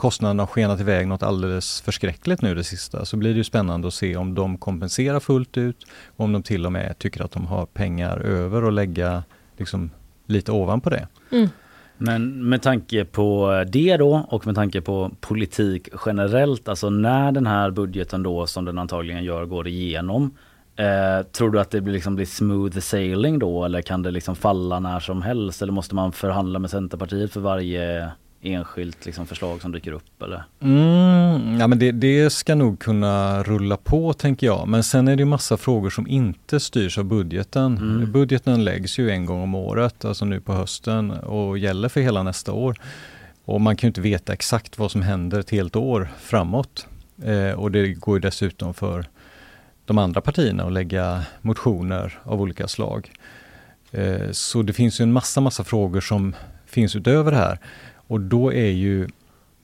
kostnaderna har skenat iväg något alldeles förskräckligt nu det sista så blir det ju spännande att se om de kompenserar fullt ut och om de till och med tycker att de har pengar över att lägga liksom, lite ovanpå det. Mm. Men med tanke på det då och med tanke på politik generellt, alltså när den här budgeten då som den antagligen gör går igenom Eh, tror du att det blir, liksom blir smooth sailing då eller kan det liksom falla när som helst eller måste man förhandla med Centerpartiet för varje enskilt liksom förslag som dyker upp eller? Mm, ja men det, det, ska nog kunna rulla på tänker jag. Men sen är det massa frågor som inte styrs av budgeten. Mm. Budgeten läggs ju en gång om året, alltså nu på hösten och gäller för hela nästa år. Och man kan ju inte veta exakt vad som händer ett helt år framåt. Eh, och det går ju dessutom för de andra partierna att lägga motioner av olika slag. Eh, så det finns ju en massa, massa frågor som finns utöver det här. Och då är ju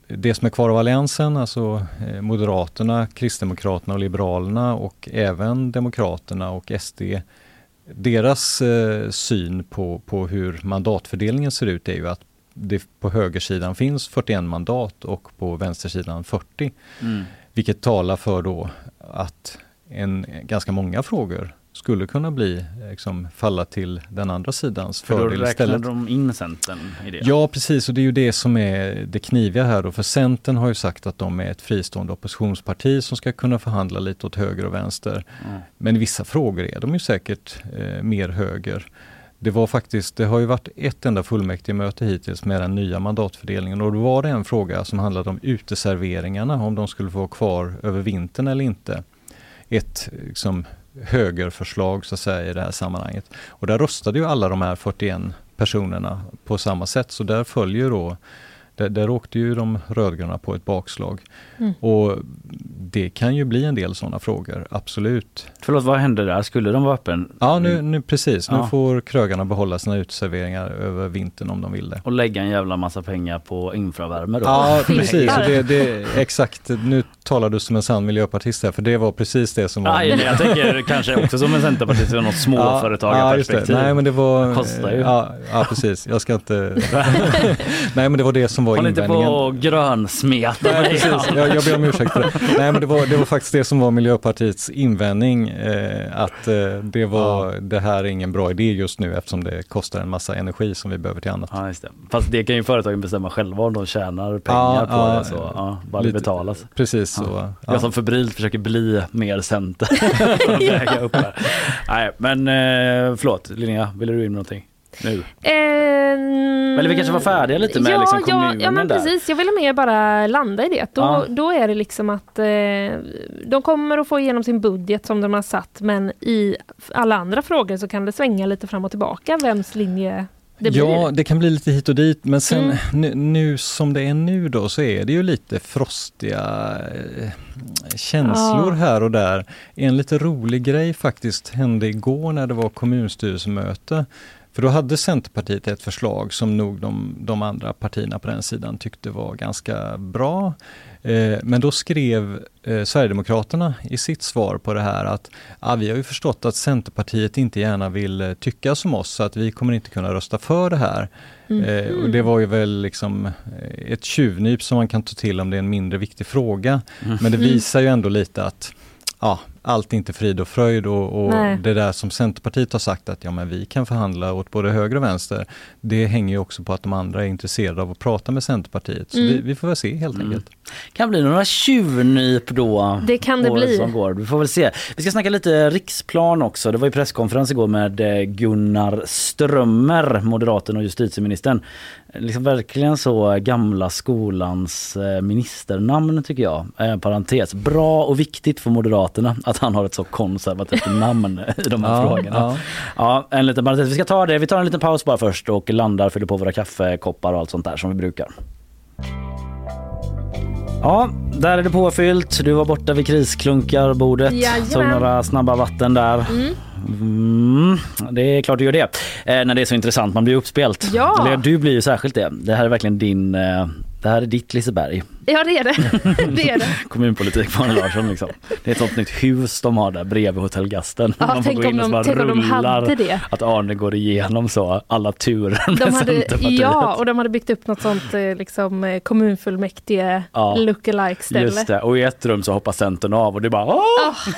det som är kvar av Alliansen, alltså eh, Moderaterna, Kristdemokraterna och Liberalerna och även Demokraterna och SD, deras eh, syn på, på hur mandatfördelningen ser ut är ju att det på högersidan finns 41 mandat och på vänstersidan 40. Mm. Vilket talar för då att en, ganska många frågor skulle kunna bli, liksom, falla till den andra sidans för fördel då istället. de in Centern i det? Ja precis och det är ju det som är det kniviga här då. För Centern har ju sagt att de är ett fristående oppositionsparti som ska kunna förhandla lite åt höger och vänster. Mm. Men i vissa frågor är de ju säkert eh, mer höger. Det var faktiskt, det har ju varit ett enda fullmäktigemöte hittills med den nya mandatfördelningen och då var det en fråga som handlade om uteserveringarna, om de skulle få vara kvar över vintern eller inte. Ett liksom, högerförslag så att säga i det här sammanhanget. Och där röstade ju alla de här 41 personerna på samma sätt så där följer då där, där åkte ju de rödgröna på ett bakslag. Mm. Och det kan ju bli en del sådana frågor, absolut. Förlåt, vad hände där? Skulle de vara öppen? Ja, nu, nu precis. Nu Ja. får krögarna behålla sina uteserveringar över vintern om de vill det. Och lägga en jävla massa pengar på infravärme då? Ja, *laughs* precis. Det, det, exakt, nu talar du som en sann miljöpartist här, för det var precis det som var... Nej, nej, jag tänker kanske också som en centerpartist ur något *laughs* småföretagarperspektiv. Ja, Nej, men det var... Det kostar ju. Ja, ja, precis. Jag ska inte... *laughs* nej, men det var det som var Håll inte invändningen. på och grönsmeta Nej, precis. Jag, jag ber om ursäkt för det. Nej, men det var, det var faktiskt det som var Miljöpartiets invändning. Eh, att eh, det, var, det här är ingen bra idé just nu eftersom det kostar en massa energi som vi behöver till annat. Ja, just det. Fast det kan ju företagen bestämma själva om de tjänar pengar Ja, på ja, det. Så, ja, bara det lite- betalas. Precis så. Ja. Ja. Jag som febrilt försöker bli mer center. *laughs* *laughs* Nej, men eh, förlåt Linnea, ville du in med någonting? Nu? Ehm, Eller vi kanske var färdiga lite med ja, liksom ja, kommunen ja, men där. precis. Jag ville mer bara landa i det. Då, Ja. då är det liksom att eh, de kommer att få igenom sin budget som de har satt, men i alla andra frågor så kan det svänga lite fram och tillbaka vems linje det ja, det kan bli lite hit och dit men sen Mm. nu, nu som det är nu då så är det ju lite frostiga eh, känslor Ja. här och där. En lite rolig grej faktiskt hände igår när det var kommunstyrelsemöte. För då hade Centerpartiet ett förslag som nog de, de andra partierna på den sidan tyckte var ganska bra. Eh, men då skrev eh, Sverigedemokraterna i sitt svar på det här att ah, vi har ju förstått att Centerpartiet inte gärna vill eh, tycka som oss så att vi kommer inte kunna rösta för det här. Eh, och det var ju väl liksom ett tjuvnyp som man kan ta till om det är en mindre viktig fråga. Mm. Men det Mm. visar ju ändå lite att ja, allt är inte frid och fröjd och, och det där som Centerpartiet har sagt att ja, men vi kan förhandla åt både höger och vänster. Det hänger ju också på att de andra är intresserade av att prata med Centerpartiet. Så Mm. vi, vi får väl se helt Mm. enkelt. Kan bli några tjuvnyp då. Det kan det bli. Som går. Vi får väl se. Vi ska snacka lite riksplan också. Det var ju presskonferens igår med eh, Gunnar Strömmer, moderaten och justitieministern. Liksom verkligen så gamla skolans eh, ministernamn tycker jag. Eh, parentes. Bra och viktigt för Moderaterna att han har ett så konservativt *laughs* namn i de här Ja, frågorna. ja. Ja, en liten parentes. Vi ska ta det. Vi tar en liten paus bara först och landar, fyller på våra kaffekoppar och allt sånt där som vi brukar. Ja, där är det påfyllt. Du var borta vid krisklunkarbordet. Jajamän. Tog några snabba vatten där. Mm. Mm, det är klart du gör det. Eh, när det är så intressant, man blir uppspelt. Ja. Eller du blir ju särskilt det. Det här är verkligen din, eh, det här är ditt Liseberg. Ja, det är det. *laughs* det, är det. Kommunpolitik på Arne Larsson liksom. Det är ett sånt nytt hus de har där bredvid hotellgasten. Ja, Man får tänk gå in om och så de- bara tänk de rullar hade det. Att Arne går igenom så alla turer med De hade, ja, och de hade byggt upp något sånt eh, liksom, eh, kommunfullmäktige Ja. lookalike ställe. Just det, och i ett rum så hoppar Centern av och det är bara Åh!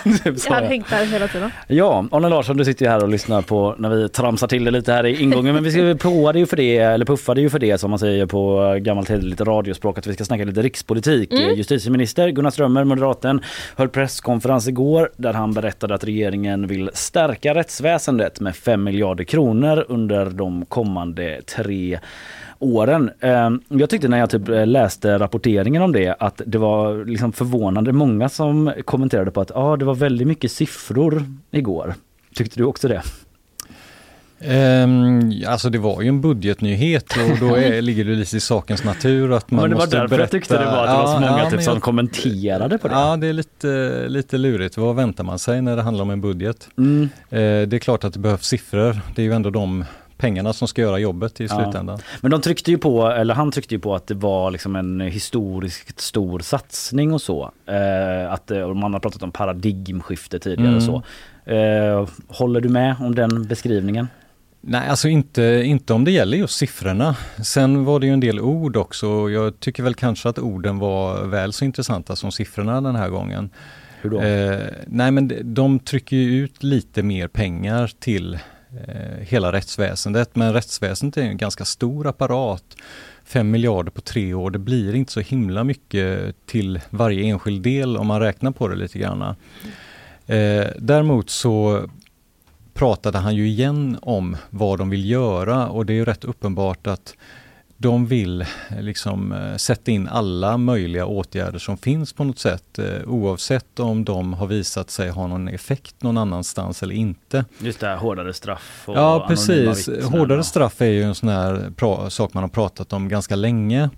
*laughs* Typ så. Jag hade hängt där hela tiden. Ja, Arne Larsson du sitter ju här och lyssnar på när vi tramsar till det lite här i ingången men vi ska *laughs* påa det ju för det, eller puffa det ju för det som man säger på gammalt hederligt radiospråk att vi ska snacka lite rikspolitik. Mm. Justitieminister Gunnar Strömmer, moderaten, höll presskonferens igår där han berättade att regeringen vill stärka rättsväsendet med 5 miljarder kronor under de kommande tre åren. Eh, Jag tyckte när jag typ läste rapporteringen om det att det var liksom förvånande många som kommenterade på att ah, det var väldigt mycket siffror igår. Tyckte du också det? Ehm, alltså det var ju en budgetnyhet och då är, *laughs* ligger det lite i sakens natur att man men det var måste därför berätta. jag tyckte det var att det var så många typ men som jag- kommenterade på det. Ja, det är lite, lite lurigt. Vad väntar man sig när det handlar om en budget? Mm. Eh, det är klart att det behövs siffror. Det är ju ändå de pengarna som ska göra jobbet i Ja. slutändan. Men de tryckte ju på, eller han tryckte ju på att det var liksom en historiskt stor satsning och så. Eh, att eh, och man har pratat om paradigmskifte tidigare och Mm. så. Eh, håller du med om den beskrivningen? Nej, alltså inte, inte om det gäller just siffrorna. Sen var det ju en del ord också jag tycker väl kanske att orden var väl så intressanta som siffrorna den här gången. Hur då? Eh, nej men de- de trycker ju ut lite mer pengar till eh, hela rättsväsendet men rättsväsendet är ju en ganska stor apparat. 5 miljarder på tre år, det blir inte så himla mycket till varje enskild del om man räknar på det lite grann. Eh, däremot så pratade han ju igen om vad de vill göra och det är ju rätt uppenbart att de vill liksom eh, sätta in alla möjliga åtgärder som finns på något sätt eh, oavsett om de har visat sig ha någon effekt någon annanstans eller inte. Just det, här, hårdare straff och Ja precis, hårdare straff är ju en sån här sak man har pratat om ganska länge.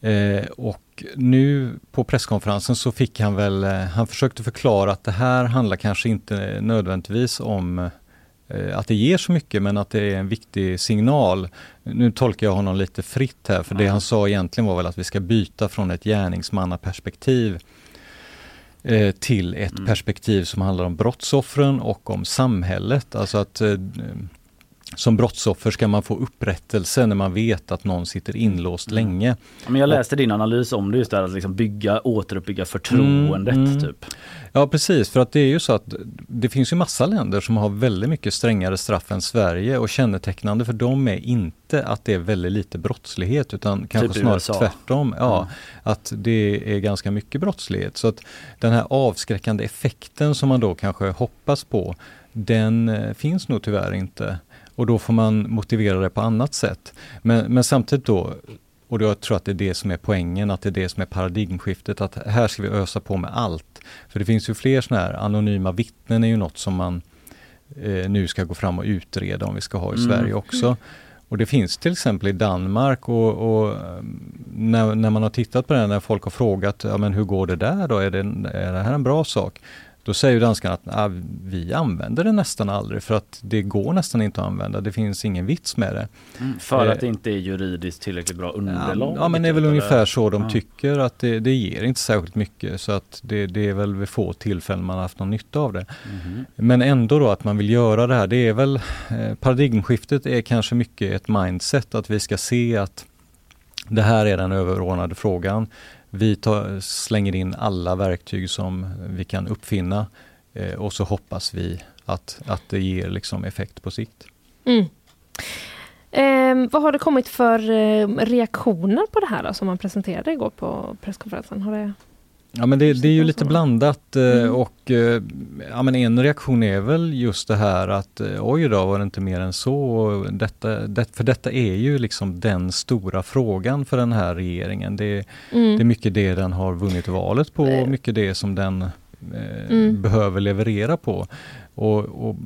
Eh, och nu på presskonferensen så fick han väl, eh, han försökte förklara att det här handlar kanske inte nödvändigtvis om eh, att det ger så mycket men att det är en viktig signal. Nu tolkar jag honom lite fritt här för det han sa egentligen var väl att vi ska byta från ett gärningsmannaperspektiv eh, till ett perspektiv som handlar om brottsoffren och om samhället. Alltså att eh, som brottsoffer ska man få upprättelse när man vet att någon sitter inlåst länge. Ja, Men jag läste din analys om det just där att liksom bygga, återuppbygga förtroendet Mm, mm. typ. Ja precis, för att det är ju så att det finns ju massa länder som har väldigt mycket strängare straff än Sverige och kännetecknande för dem är inte att det är väldigt lite brottslighet utan kanske Typ snarare USA. tvärtom. Ja, Mm. Att det är ganska mycket brottslighet. Så att den här avskräckande effekten som man då kanske hoppas på, den eh, finns nog tyvärr inte. Och då får man motivera det på annat sätt. Men, men samtidigt då, och jag tror att det är det som är poängen, att det är det som är paradigmskiftet, att här ska vi ösa på med allt. För det finns ju fler sådana här anonyma vittnen är ju något som man eh, nu ska gå fram och utreda om vi ska ha i Mm. Sverige också. Och det finns till exempel i Danmark och, och eh, när, när man har tittat på det, när folk har frågat, ja men hur går det där då, är det, är det här en bra sak? Då säger ju danskarna att ah, vi använder det nästan aldrig för att det går nästan inte att använda, det finns ingen vits med det. Mm, för Eh, att det inte är juridiskt tillräckligt bra underlag. Ja men det är väl typ, ungefär eller? så de Ja. tycker att det, det ger inte särskilt mycket så att det, det är väl vid få tillfällen man har haft någon nytta av det. Mhm. Men ändå då att man vill göra det här, det är väl eh, paradigmskiftet är kanske mycket ett mindset att vi ska se att det här är den överordnade frågan. Vi tar, slänger in alla verktyg som vi kan uppfinna eh, och så hoppas vi att, att det ger liksom effekt på sikt. Mm. Eh, vad har det kommit för eh, reaktioner på det här då, som man presenterade igår på presskonferensen? Har det... Ja men det, det är ju lite blandat eh, Mm. och eh, ja, men en reaktion är väl just det här att eh, oj då var det inte mer än så. Detta, det, för detta är ju liksom den stora frågan för den här regeringen. Det, Mm. det är mycket det den har vunnit valet på och mycket det som den eh, Mm. behöver leverera på. Och, och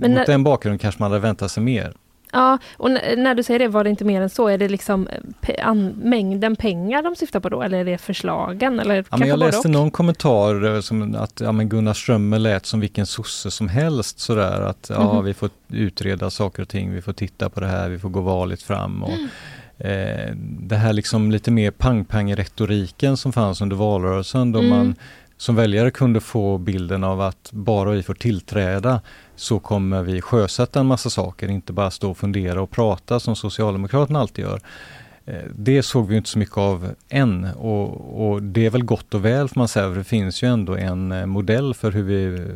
mot den bakgrunden kanske man hade väntat sig mer. Ja, och när du säger det, var det inte mer än så? Är det liksom eh, mängden pengar de syftar på då? Eller är det förslagen? Eller Ja, men jag läste och? någon kommentar eh, som att ja, men Gunnar Strömmer lät som vilken sosse som helst sådär att ja, Mhm. vi får utreda saker och ting, vi får titta på det här, vi får gå varligt fram. Och, eh, det här liksom lite mer pang-pang-retoriken som fanns under valrörelsen då Mm. man som väljare kunde få bilden av att bara vi får tillträda så kommer vi sjösätta en massa saker, inte bara stå och fundera och prata som Socialdemokraterna alltid gör. Eh, Det såg vi inte så mycket av än och, och det är väl gott och väl får man säga, för det finns ju ändå en eh, modell för hur vi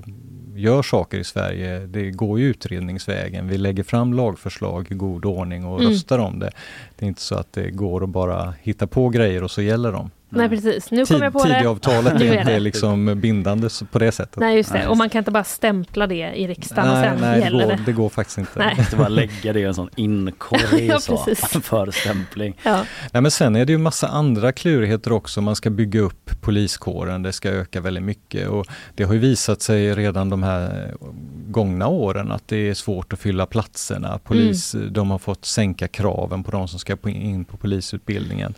gör saker i Sverige. Det går ju utredningsvägen. Vi lägger fram lagförslag i god ordning och Mm. röstar om det. Det är inte så att det går att bara hitta på grejer och så gäller de. Nej precis, nu kom Tid- jag på det. Tidavtalet *laughs* är inte det. liksom bindande på det sättet. Nej just det, och man kan inte bara stämpla det i riksdagen och Nej, sen nej det, gäller går, det. det går faktiskt inte. Nej. Inte bara lägga det i en sån inkorg *laughs* Ja, så, *laughs* för stämpling. Ja. Nej, men sen är det ju massa andra klurigheter också. Man ska bygga upp poliskåren, det ska öka väldigt mycket och det har ju visat sig redan de här gångna åren att det är svårt att fylla platserna. Polis, De har fått sänka kraven på de som ska in på polisutbildningen.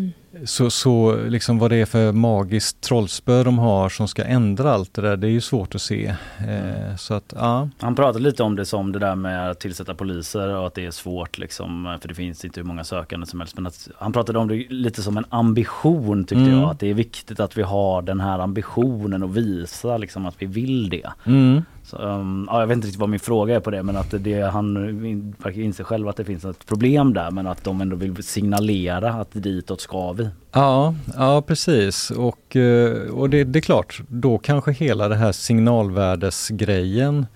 Mm. Så, så liksom vad det är för magiskt trollspö de har som ska ändra allt det där, det är ju svårt att se. Eh, så att, ja. Han pratade lite om det som det där med att tillsätta poliser och att det är svårt liksom för det finns inte hur många sökande som helst. Men att han pratade om det lite som en ambition tyckte Mm. jag. Att det är viktigt att vi har den här ambitionen och visa liksom att vi vill det. Mm. Så, um, ja, jag vet inte riktigt vad min fråga är på det men att det, han verkar inse själv att det finns ett problem där men att de ändå vill signalera att ditåt ska vi. Ja, ja precis. Och, eh, och det, det är klart, då kanske hela det här signalvärdesgrejen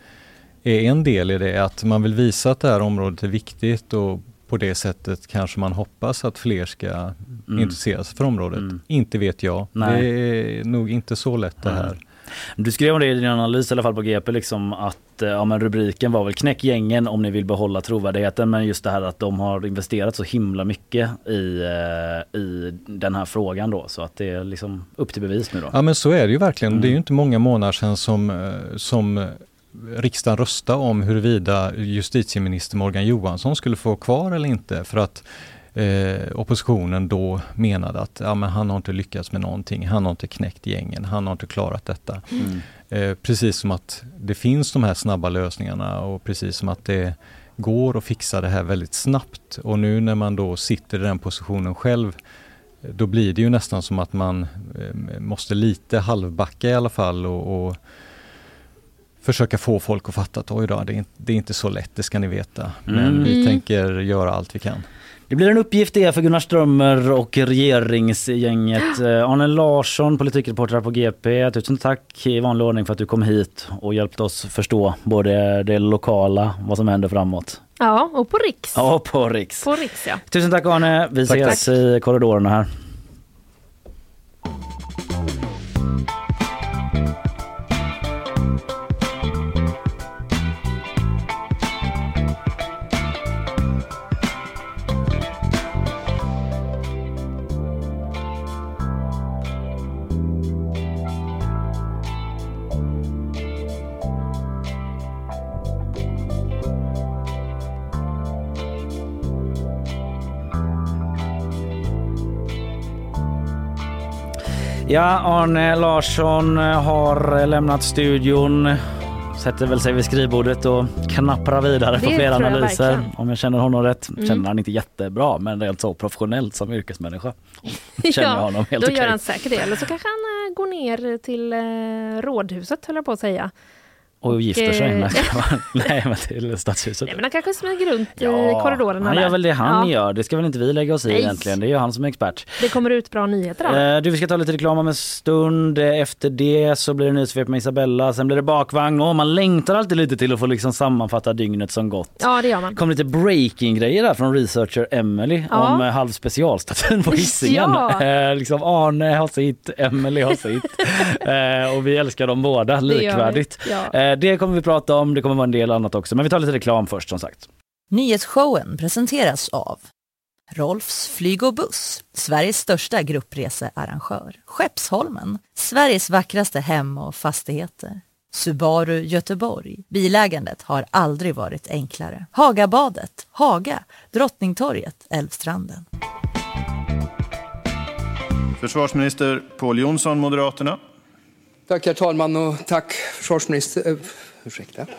är en del i det. Att man vill visa att det här området är viktigt och på det sättet kanske man hoppas att fler ska Mm. intressera sig för området. Mm. Inte vet jag. Nej. Det är nog inte så lätt det här. Du skrev om det i din analys i alla fall på GP liksom att eh, ja, men rubriken var väl knäck gängen om ni vill behålla trovärdigheten men just det här att de har investerat så himla mycket i, eh, i den här frågan då så att det är liksom upp till bevis nu då. Ja men så är det ju verkligen. Mm. Det är ju inte många månader sedan som, eh, som riksdagen röstade om huruvida justitieminister Morgan Johansson skulle få kvar eller inte för att eh, oppositionen då menade att ja, men han har inte lyckats med någonting, han har inte knäckt gängen, han har inte klarat detta. Mm. Eh, precis som att det finns de här snabba lösningarna och precis som att det går att fixa det här väldigt snabbt. Och nu när man då sitter i den positionen själv då blir det ju nästan som att man eh, måste lite halvbacka i alla fall och, och försöka få folk att fatta att oj då, det är, inte, det är inte så lätt, det ska ni veta. Men Mm. vi Mm. tänker göra allt vi kan. Det blir en uppgift det för Gunnar Strömmer och regeringsgänget. *gasps* Eh, Arne Larsson, politikreporter på GP. Tusen tack i vanlig ordning för att du kom hit och hjälpte oss förstå både det lokala, vad som händer framåt. Ja, och på Riks. Ja, på Riks. På Riks ja. Tusen tack Arne. Vi Tack, ses tack. i korridorerna här. Ja, Arne Larsson har lämnat studion. Sätter väl sig vid skrivbordet och knapprar vidare på fler jag analyser. verkligen. Om jag känner honom rätt. Mm. Känner han inte jättebra men rent så professionellt som yrkesmänniska. *laughs* Känner jag honom helt då okej. gör han säkert det. Eller så kanske han eh, går ner till eh, rådhuset höll jag på att säga. Och gifter sig. eh, Nej, *laughs* Nej men till stadshuset. Nej, men han kanske smyger runt i korridorerna han där. gör väl det han Ja. gör. Det ska väl inte vi lägga oss i Nej. egentligen. Det är ju han som är expert. Det kommer ut bra nyheter då. Eh, du, vi ska ta lite reklam om en stund. Eh, Efter det så blir det nyhetssvep med Isabella. Sen blir det bakvagn. Och man längtar alltid lite till att få liksom sammanfatta dygnet som gått. Ja, det gör man. Kom lite breaking-grejer där från researcher Emily Ja. om eh, halv specialstatyn på Hisingen. Ja. *laughs* Eh, liksom Arne har sitt, Emily har sitt. *laughs* och vi älskar dem båda likvärdigt. Ja. Eh, det kommer vi prata om. Det kommer vara en del annat också. Men vi tar lite reklam först som sagt. Nyhetsshowen presenteras av Rolfs flyg och buss, Sveriges största gruppresearrangör. Skeppsholmen, Sveriges vackraste hem och fastigheter. Subaru Göteborg. Bilägandet har aldrig varit enklare. Hagabadet, Haga, Drottningtorget, Älvstranden. Försvarsminister Pål Jonsson, Moderaterna. Tack herr talman och tack försvarsminister... Uh, ursäkta. *laughs*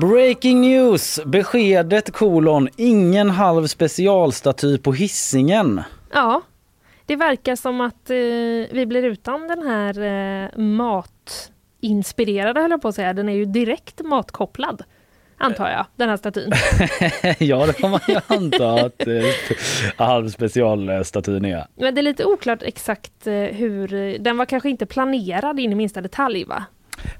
Breaking news! Beskedet kolon ingen halv specialstaty på hissingen. Ja, det verkar som att eh, vi blir utan den här eh, matinspirerade, höll jag på att säga. Den är ju direkt matkopplad, antar jag, den här statyn. *laughs* ja det får man ju anta att eh, halv specialstatyn är. Men det är lite oklart exakt eh, hur... Den var kanske inte planerad in i minsta detalj, va?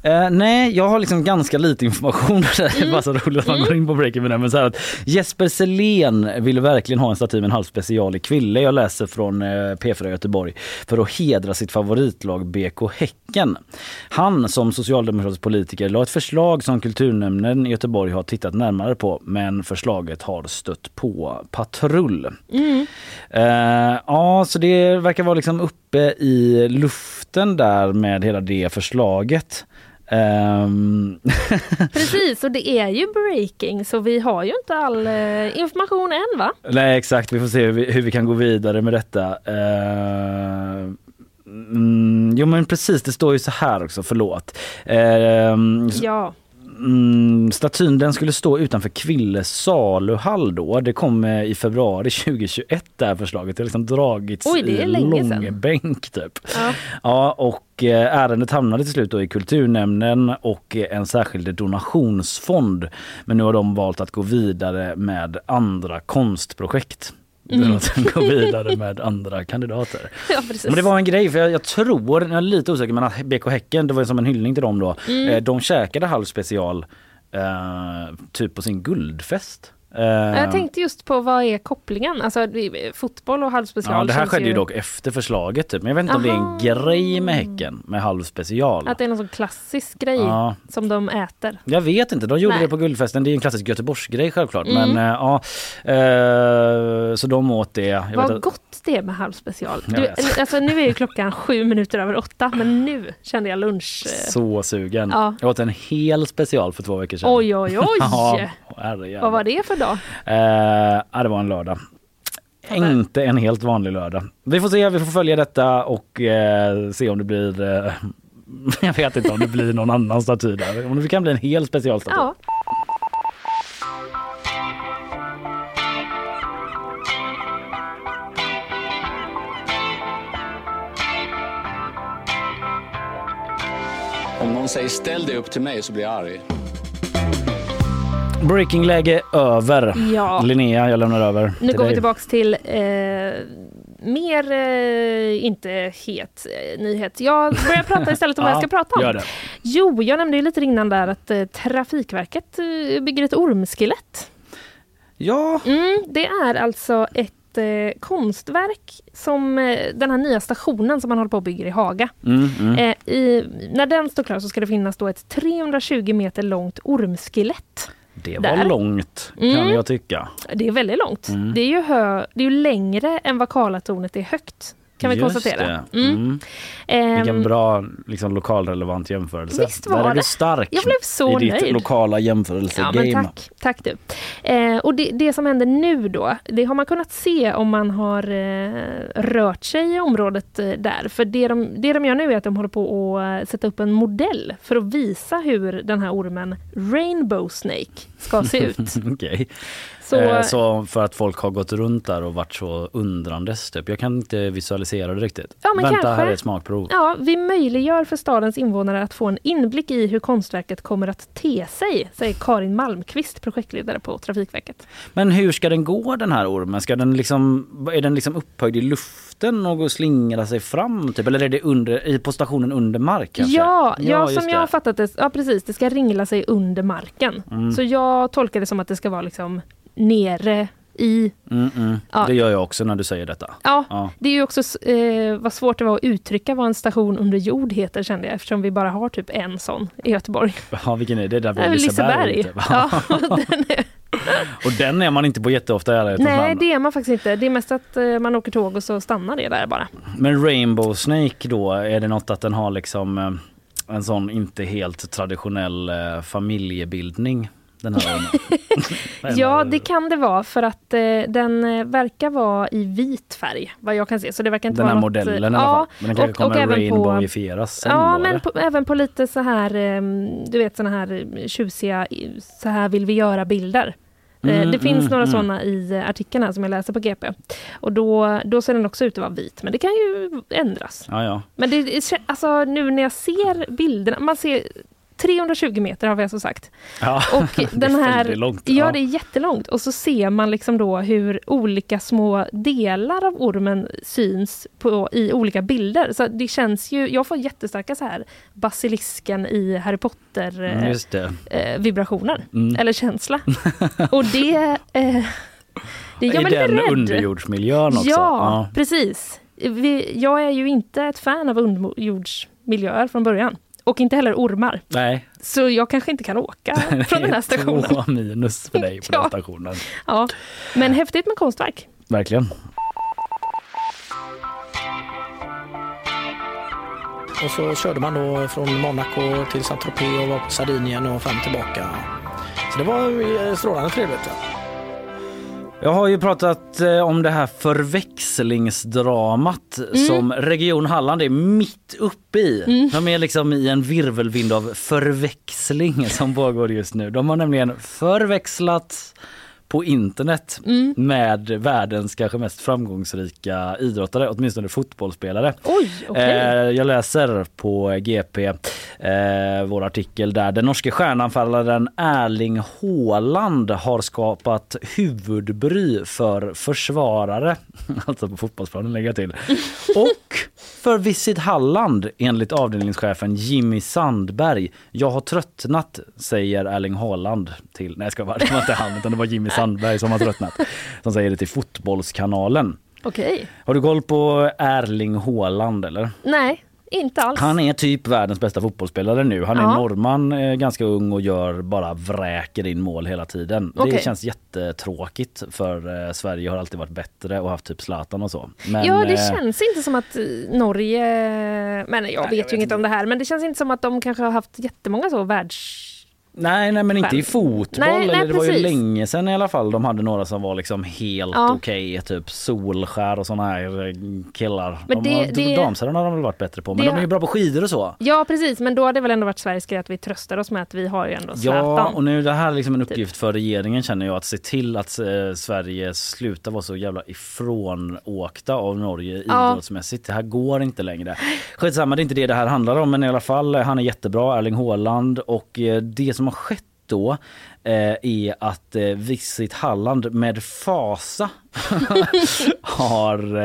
Eh, nej, jag har liksom ganska lite information. *laughs* Det är Mm. bara så roligt att man går in på breaking med det. Men så att Jesper Selén vill verkligen ha en staty med en halv special i Kville. Jag läser från eh, P4 Göteborg för att hedra sitt favoritlag BK Häcken. Han som socialdemokratisk politiker la ett förslag som kulturnämnden i Göteborg har tittat närmare på men förslaget har stött på patrull. Mm. Eh, ja, så det verkar vara liksom uppe i luften där med hela det förslaget. Ehm, *laughs* Precis, och det är ju breaking, så vi har ju inte all eh, information än, va? Nej exakt, vi får se hur vi, hur vi kan gå vidare med detta. Eh, mm, jo men precis, det står ju så här också, förlåt. Ehm, Ja. Mm, statyn den skulle stå utanför Kville saluhall då. Det kom eh, i februari *laughs* 2021 det här förslaget. Det har liksom dragits Oj, det är i långbänk typ. Ja. Ja och eh, ärendet hamnade till slut i kulturnämnden och eh, en särskild donationsfond. Men nu har de valt att gå vidare med andra konstprojekt. Mm. Att gå vidare med andra kandidater. *laughs* Ja. Men det var en grej, för jag, jag tror, jag är lite osäker, men att BK Häcken, det var som en hyllning till dem då. Mm. Eh, de käkade halv special eh, typ på sin guldfest. Eh, Jag tänkte just på vad är kopplingen? Alltså fotboll och halvspecial. Ja, det här skedde ju dock efter förslaget typ. Men jag vet inte om det är en Aha. grej med Häcken med halvspecial. Att det är någon sån klassisk grej Ja. som de äter. Jag vet inte, de gjorde Nej. det på guldfesten. Det är en klassisk Göteborgsgrej självklart. Mm. Men eh, ja, eh, så de åt det. Jag Vad att- gott det är med halvspecial. Du, alltså, nu är ju klockan sju minuter över åtta, men nu kände jag lunch. Så sugen. Ja. Jag åt en hel special för två veckor sedan. Oj, oj, oj! *laughs* ja. Vad var det för dag? Eh, det var en lördag. Inte en helt vanlig lördag. Vi får se, vi får följa detta och eh, se om det blir eh, *laughs* jag vet inte om det blir någon annan staty där. Om det kan bli en hel specialstaty. Ja. Om någon säger ställ dig upp till mig så blir jag arg. Breakingläge över. Ja. Linnea, jag lämnar över Nu till går vi dig. tillbaks till eh, mer, eh, inte het eh, nyhet. Jag börjar prata *laughs* istället om vad jag ska prata om. Gör det. Jo, jag nämnde ju lite innan där att eh, Trafikverket eh, bygger ett ormskelett. Ja. Mm, det är alltså ett eh, konstverk som den här nya stationen som man håller på att bygga i Haga. Mm, mm. I, när den står klar så ska det finnas då ett 320 meter långt ormskelett. Det var där. långt kan Mm. jag tycka. Det är väldigt långt. Mm. Det, är ju hö, det är ju längre än vad Karlatornet är högt. Kan vi Just konstatera. Mm. Mm. Ehm, Vilken bra liksom, lokalrelevant jämförelse. Visst var Där är du stark Jag blev så i ditt nöjd. lokala Ja, jämförelsegame. men tack, tack du. Eh, och det, det som händer nu då, det har man kunnat se om man har eh, rört sig i området eh, där. För det de, det de gör nu är att de håller på att eh, sätta upp en modell för att visa hur den här ormen Rainbow Snake ska se ut. *laughs* Okej. Så- Eh, så för att folk har gått runt där och varit så undrandes typ. Jag kan inte visualisera det riktigt. Ja, Vänta, kanske. här är ett smakprov. Ja, vi möjliggör för stadens invånare att få en inblick i hur konstverket kommer att te sig, säger Karin Malmqvist, projektledare på Trafikverket. Men hur ska den gå den här ormen? Ska den liksom, är den liksom upphöjd i luften och slingra sig fram? Typ? Eller är det under, på stationen under mark kanske? Ja, ja, just som jag har fattat det, ja precis, det ska ringla sig under marken. Mm. Så jag tolkar det som att det ska vara liksom nere i Mm, mm. Ja. Det gör jag också när du säger detta. Ja, Ja. det är ju också eh, vad svårt det var att uttrycka vad en station under jord heter kände jag eftersom vi bara har typ en sån i Göteborg. *laughs* Ja, vilken är det? Där vid Liseberg? Liseberg. Typ. Ja, *laughs* *laughs* den är, och den är man inte på jätteofta i nej, det är man faktiskt inte. Det är mest att eh, man åker tåg och så stannar det där bara. Men Rainbow Snake då, är det något att den har liksom eh, en sån inte helt traditionell eh, familjebildning? Den här *laughs* ormen? Ja, det kan det vara för att eh, den eh, verkar vara i vit färg vad jag kan se. Så det verkar inte Den här vara något, eh, modellen i alla fall. Men den kanske kommer rainbowifieras sen Ja, då, men på, även på lite så här, eh, du vet såna här eh, tjusiga, så här vill vi göra bilder. Eh, Mm, det finns mm, några mm. sådana i eh, här som jag läser på GP. Och då, då ser den också ut att vara vit, men det kan ju ändras. Ja, ja. Men det, alltså, nu när jag ser bilderna, man ser 320 meter har vi alltså sagt. Ja, Och *laughs* det är den här, väldigt långt. Ja, Ja. det är jättelångt. Och så ser man liksom då hur olika små delar av ormen syns på, i olika bilder. Så det känns ju, jag får jättestarka så här basilisken i Harry Potter Mm, eh, det. eh. Mm. Eller känsla. *laughs* Och det, eh, det gör I mig lite den rädd. underjordsmiljön också. Ja, precis. Vi, jag är ju inte ett fan av underjordsmiljöer från början. Och inte heller ormar. Nej, Så jag kanske inte kan åka *laughs* från den här stationen. två minus för dig på *laughs* Ja. den stationen. Ja, men häftigt med konstverk. Verkligen. Och så körde man då från Monaco till Saint-Tropez och var på Sardinien och fram tillbaka. Så det var eh, strålande trevligt. Jag har ju pratat eh, om det här förväxlingsdramat Mm. som Region Halland är mitt uppe i. Mm. De är liksom i en virvelvind av förväxling som pågår just nu. De har nämligen förväxlat på internet Mm. med världens kanske mest framgångsrika idrottare, åtminstone fotbollsspelare. Oj, okej. Eh, jag läser på GP eh, vår artikel där den norske stjärnanfallaren Erling Haaland har skapat huvudbry för försvarare, *laughs* alltså på fotbollsplanen lägger jag till, *laughs* och för Visit Halland enligt avdelningschefen Jimmy Sandberg. Jag har tröttnat, säger Erling Haaland till, nej jag ska bara, det var inte han utan det var Jimmy Sandberg Sandberg som har tröttnat. Som säger det till Fotbollskanalen. Okej. Har du koll på Erling Haaland eller? Nej, inte alls. Han är typ världens bästa fotbollsspelare nu. Han är Ja. norrman, eh, ganska ung och gör bara vräker in mål hela tiden. Okej. Det känns jättetråkigt för eh, Sverige har alltid varit bättre och haft typ Zlatan och så. Men, ja, det eh, känns inte som att Norge... Men jag vet ju inget om det här, men det känns inte som att de kanske har haft jättemånga så världs... Nej, nej men inte i fotboll. Nej, nej, det var ju länge sedan i alla fall de hade några som var liksom helt Ja. okej. Typ Solskär och såna här eh, killar. Men de det- har, det- Damsidan har de väl varit bättre på. Men det- de är ju bra på skidor och så. Ja, precis, men då har det väl ändå varit Sveriges grej att vi tröstar oss med att vi har ju ändå Zlatan. Ja, och nu är det här liksom en Typ. uppgift för regeringen känner jag att se till att eh, Sverige slutar vara så jävla ifrånåkta av Norge Ja. idrottsmässigt. Det här går inte längre. Skitsamma, det är inte det det här handlar om men i alla fall, eh, han är jättebra, Erling Haaland och eh, det som har skett då eh, är att eh, Visit Halland med fasa *laughs* har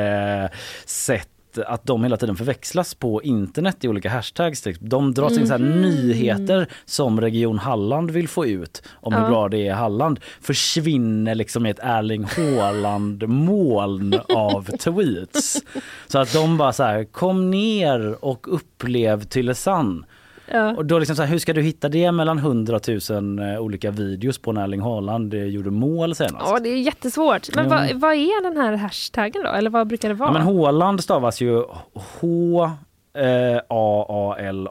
eh, sett att de hela tiden förväxlas på internet i olika hashtags. De in så här Mhm. nyheter som Region Halland vill få ut om hur Ja. bra det är i Halland försvinner liksom i ett Erling Haaland-moln av *laughs* tweets. Så att de bara så här, kom ner och upplev Tylösand. Ja. Och då liksom så här, hur ska du hitta det mellan hundratusen eh, olika videos på när Erling Haaland eh, gjorde mål senast? Ja, det är jättesvårt. Men Jo. vad, vad är den här hashtaggen då? Eller vad brukar det vara? Ja, men Haaland stavas ju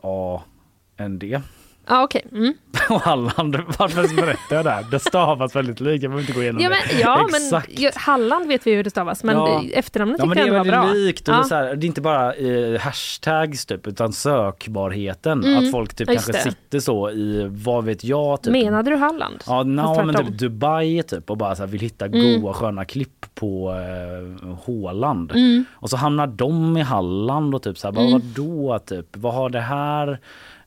H-A-A-L-A-N-D. Ja, okej. Mm. *laughs* Och Halland, varför berättar jag det här? Det stavas väldigt lika, jag behöver inte gå igenom Ja, det. men, ja Exakt. men Halland vet vi hur det stavas, men Ja. efternamnet Ja tycker men det är jag ändå var bra. väldigt likt och det, är Ja. så här, det är inte bara eh, hashtags typ utan sökbarheten. Mm. Att folk typ Ja, kanske det. sitter så i, vad vet jag, typ. Menade du Halland? Ja, no, Fast men typ Dubai typ och bara så här, vill hitta Mm. goa sköna klipp på eh, Håland. Mm. Och så hamnar de i Halland och typ så här, Mm. vad då typ? Vad har det här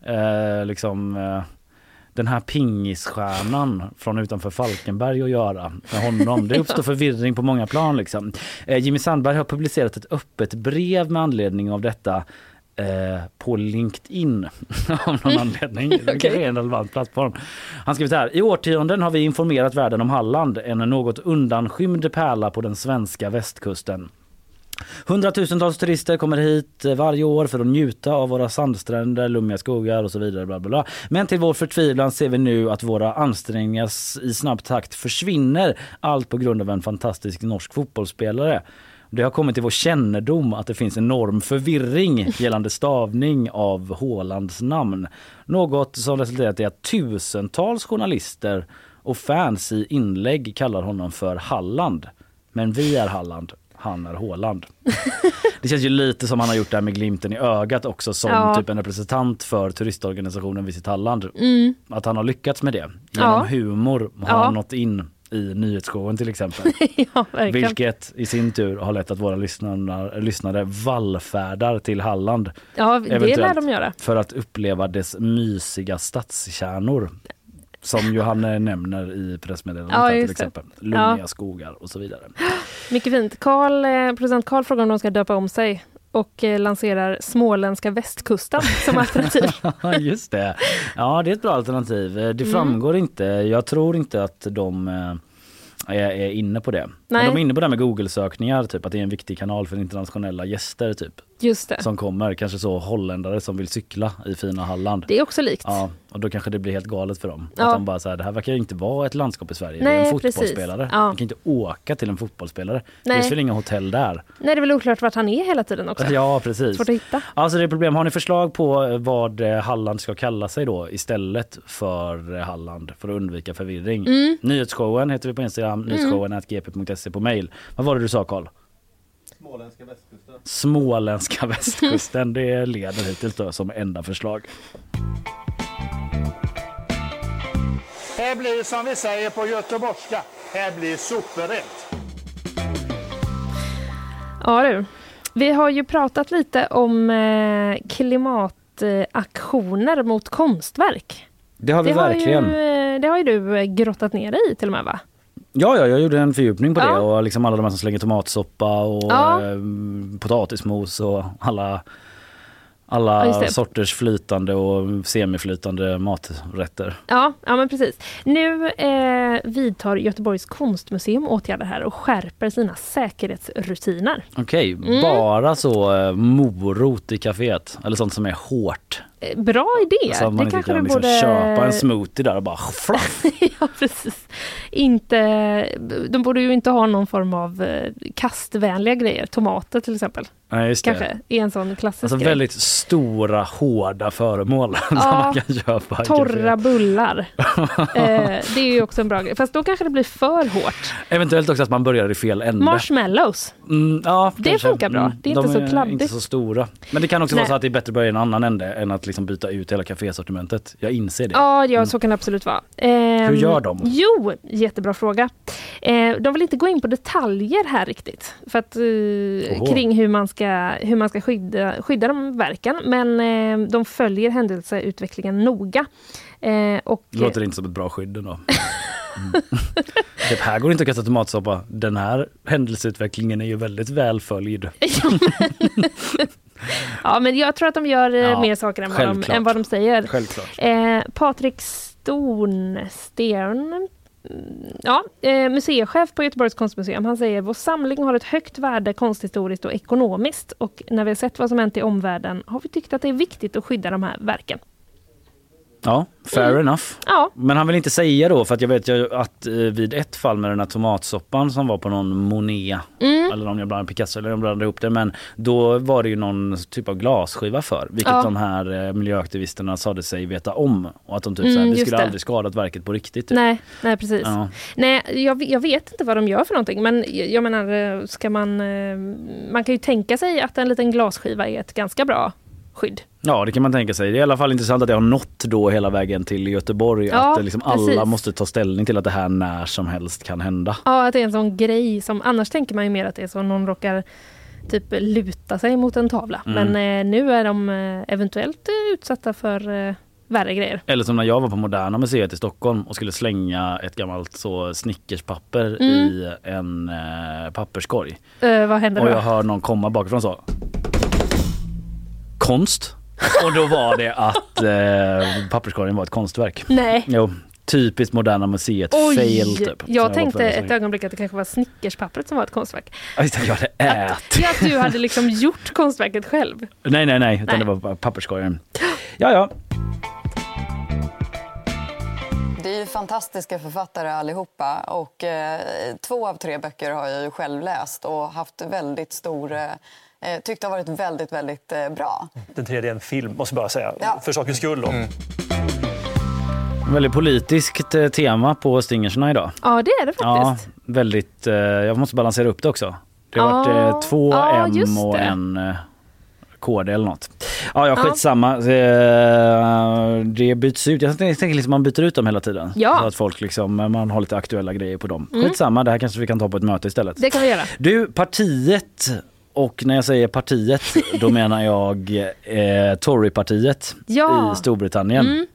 eh, liksom eh, den här pingisstjärnan från utanför Falkenberg att göra med honom. Det uppstår *laughs* förvirring på många plan. Liksom. Eh, Jimmy Sandberg har publicerat ett öppet brev med anledning av detta eh, på LinkedIn *laughs* av någon anledning. Det är en relevant plattform. Han skriver så här. I årtionden har vi informerat världen om Halland, en något undanskymd pärla på den svenska västkusten. Hundratusentals turister kommer hit eh, varje år för att njuta av våra sandstränder, lummiga skogar och så vidare. Bla bla bla. Men till vår förtvivlan ser vi nu att våra ansträngningar i snabb takt försvinner. Allt på grund av en fantastisk norsk fotbollsspelare. Det har kommit till vår kännedom att det finns enorm förvirring gällande stavning av Hålands namn. Något som resulterat i att tusentals journalister och fans i inlägg kallar honom för Halland. Men vi är Halland, han är Håland. *laughs* Det känns ju lite som han har gjort det här med glimten i ögat också som Ja. typ en representant för turistorganisationen Visit Halland. Mm. Att han har lyckats med det. Genom Ja. humor har Ja. han nått in i nyhetsshowen till exempel. *laughs* ja. Vilket i sin tur har lett att våra lyssnare, lyssnare vallfärdar till Halland. Ja, det lär de göra. För att uppleva dess mysiga stadskärnor. Som ju han eh, nämner i pressmeddelandet Ja, till exempel. Lummiga Ja. skogar och så vidare. *gasps* Mycket fint. Carl, eh, producent Carl frågar om de ska döpa om sig och eh, lanserar småländska västkusten som *laughs* alternativ. *laughs* Just det. Ja det är ett bra alternativ. Eh, Det Mm. framgår inte. Jag tror inte att de är inne på det. Men Nej. de är inne på det här med Google-sökningar, typ att det är en viktig kanal för internationella gäster typ. Just det. Som kommer, kanske så holländare som vill cykla i fina Halland. Det är också likt. Ja, och då kanske det blir helt galet för dem. Ja. Att de bara så här, det här verkar ju inte vara ett landskap i Sverige. det Nej, är en fotbollsspelare. Ja. Man kan inte åka till en fotbollsspelare. Det Nej. finns väl inga hotell där? Nej, det är väl oklart vart han är hela tiden också. *laughs* Ja, precis. Svårt att hitta. Alltså det är problem. Har ni förslag på eh, vad eh, Halland ska kalla sig då istället för eh, Halland för att undvika förvirring? Mm. Nyhetsshowen heter vi på Instagram, nyhetsshowen gp.se på mail. Vad var det du sa Karl? Småländska västkusten. Småländska *laughs* västkusten, det leder hittills då som enda förslag. Här blir som vi säger på göteborgska, här blir superrätt. Ja du. Vi har ju pratat lite om eh, klimataktioner mot konstverk. Det har vi det har verkligen. Ju, eh, det har ju du eh, grottat ner dig i till och med va? Ja, ja, jag gjorde en fördjupning på Ja. det och liksom alla de här som slänger tomatsoppa och Ja. eh, potatismos och alla Alla Ja, sorters flytande och semiflytande maträtter. Ja, ja men precis. Nu eh, vidtar Göteborgs konstmuseum åtgärder här och skärper sina säkerhetsrutiner. Okej, Mm. bara så eh, morot i kaféet eller sånt som är hårt. Eh, Bra idé! Så att man det inte kan liksom borde... köpa en smoothie där och bara *laughs* ja, precis. Inte, de borde ju inte ha någon form av eh, kastvänliga grejer. Tomater till exempel. Det. Kanske är en sån klassisk Alltså grej. väldigt stora hårda föremål *laughs* som Ja, man kan köpa. i Torra bullar. *laughs* eh, det är ju också en bra grej. Fast då kanske det blir för hårt. Eventuellt också att man börjar i fel ände. Marshmallows. Mm, ja, Det kanske. funkar bra. Det är de inte så kladdigt. inte så stora. Men det kan också Nej. vara så att det är bättre att börja i en annan ände än att liksom byta ut hela kafésortimentet. Jag inser det. Ja, ja så kan det absolut vara. Ehm, Hur gör de? Jo, jättebra fråga. Eh, de vill inte gå in på detaljer här riktigt. För att, eh, kring hur man ska, hur man ska skydda, skydda de verken. Men eh, de följer händelseutvecklingen noga. Eh, och, Det låter inte som ett bra skydd ändå. Mm. *laughs* Typ här går det inte att kasta tomatsoppa. Den här händelseutvecklingen är ju väldigt väl följd. *laughs* ja, men jag tror att de gör eh, Ja, mer saker än vad, de, än vad de säger. Självklart. Eh, Patrik Stornstern Ja, eh, museichef på Göteborgs konstmuseum, han säger vår samling har ett högt värde konsthistoriskt och ekonomiskt och när vi har sett vad som hänt i omvärlden har vi tyckt att det är viktigt att skydda de här verken. Ja, fair Mm. enough. Ja. Men han vill inte säga då för att jag vet ju att eh, vid ett fall med den här tomatsoppan som var på någon Monet Mm. eller om jag blandade Picasso eller om jag blandade ihop det men då var det ju någon typ av glasskiva för vilket Ja. de här eh, miljöaktivisterna sade sig veta om och att de typ Mm, såhär, vi skulle det. aldrig skadat verket på riktigt. Typ. Nej, nej precis. Ja. Nej, jag, jag vet inte vad de gör för någonting men jag menar, eh, ska man... Man kan ju tänka sig att en liten glasskiva är ett ganska bra skydd. Ja det kan man tänka sig. Det är i alla fall intressant att det har nått då hela vägen till Göteborg. Ja, att liksom alla precis. måste ta ställning till att det här när som helst kan hända. Ja, att det är en sån grej som annars tänker man ju mer att det är så någon råkar typ luta sig mot en tavla. Mm. Men eh, nu är de eh, eventuellt eh, utsatta för eh, värre grejer. Eller som när jag var på Moderna Museet i Stockholm och skulle slänga ett gammalt så snickerspapper Mm. i en eh, papperskorg. Eh, vad händer Och då? jag hör någon komma bakifrån så. Konst? Och då var det att eh, papperskorgen var ett konstverk. Nej. Jo, typiskt Moderna Museet Oj! fail typ. Jag tänkte att ett ögonblick att det kanske var snickerspappret som var ett konstverk. Ja, just Jag hade ätit. Ja, att du hade liksom *laughs* gjort konstverket själv. Nej nej nej, utan Nej. det var papperskorgen. Ja ja. Det är ju fantastiska författare allihopa och eh, två av tre böcker har jag ju själv läst och haft väldigt stor... Eh, eh, tyckt har varit väldigt, väldigt eh, bra. Den tredje är en film, måste jag bara säga. Ja. För sakens skull. Då. Väldigt politiskt eh, tema på Stingersna idag. Ja, det är det Ja, faktiskt. väldigt. Eh, jag måste balansera upp det också. Det har varit Ja, eh, två ja, M och det. en eh, KD eller något. Ja, ja Ja. skitsamma. Eh, det byts ut. Jag tänker liksom man byter ut dem hela tiden. Ja. Så att folk liksom, man har lite aktuella grejer på dem. Mm. Skitsamma, det här kanske vi kan ta på ett möte istället. Det kan vi göra. Du, partiet och när jag säger partiet då menar jag eh, Torypartiet *laughs* Ja. i Storbritannien. Mm.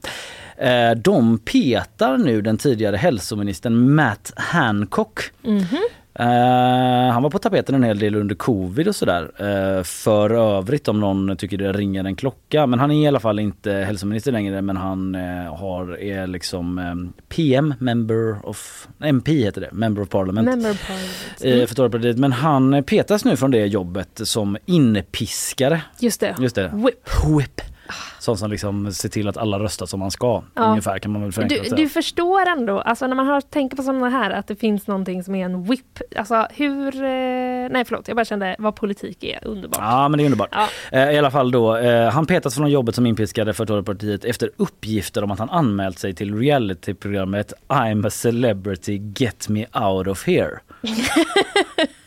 Eh, de petar nu den tidigare hälsoministern Matt Hancock. Mhm. Eh, han var på tapeten en hel del under covid och sådär. Eh, för övrigt om någon tycker det ringer en klocka. Men han är i alla fall inte hälsominister längre men han eh, har, är liksom eh, PM, member of, MP heter det, member of parliament. Member of Parliament. Mm. Men han petas nu från det jobbet som inpiskare. Just det. Just det. Whip. Whip. Sån som liksom ser till att alla röstar som man ska. Ja. Ungefär kan man väl förenklat Du, du förstår ändå, alltså när man har, tänker på sådana här, att det finns någonting som är en whip. Alltså hur... Eh, nej förlåt, jag bara kände vad politik är. Underbart. Ja men det är underbart. Ja. Eh, I alla fall då, eh, han petas från jobbet som inpiskare för Torypartiet efter uppgifter om att han anmält sig till realityprogrammet I'm a celebrity get me out of here. *laughs*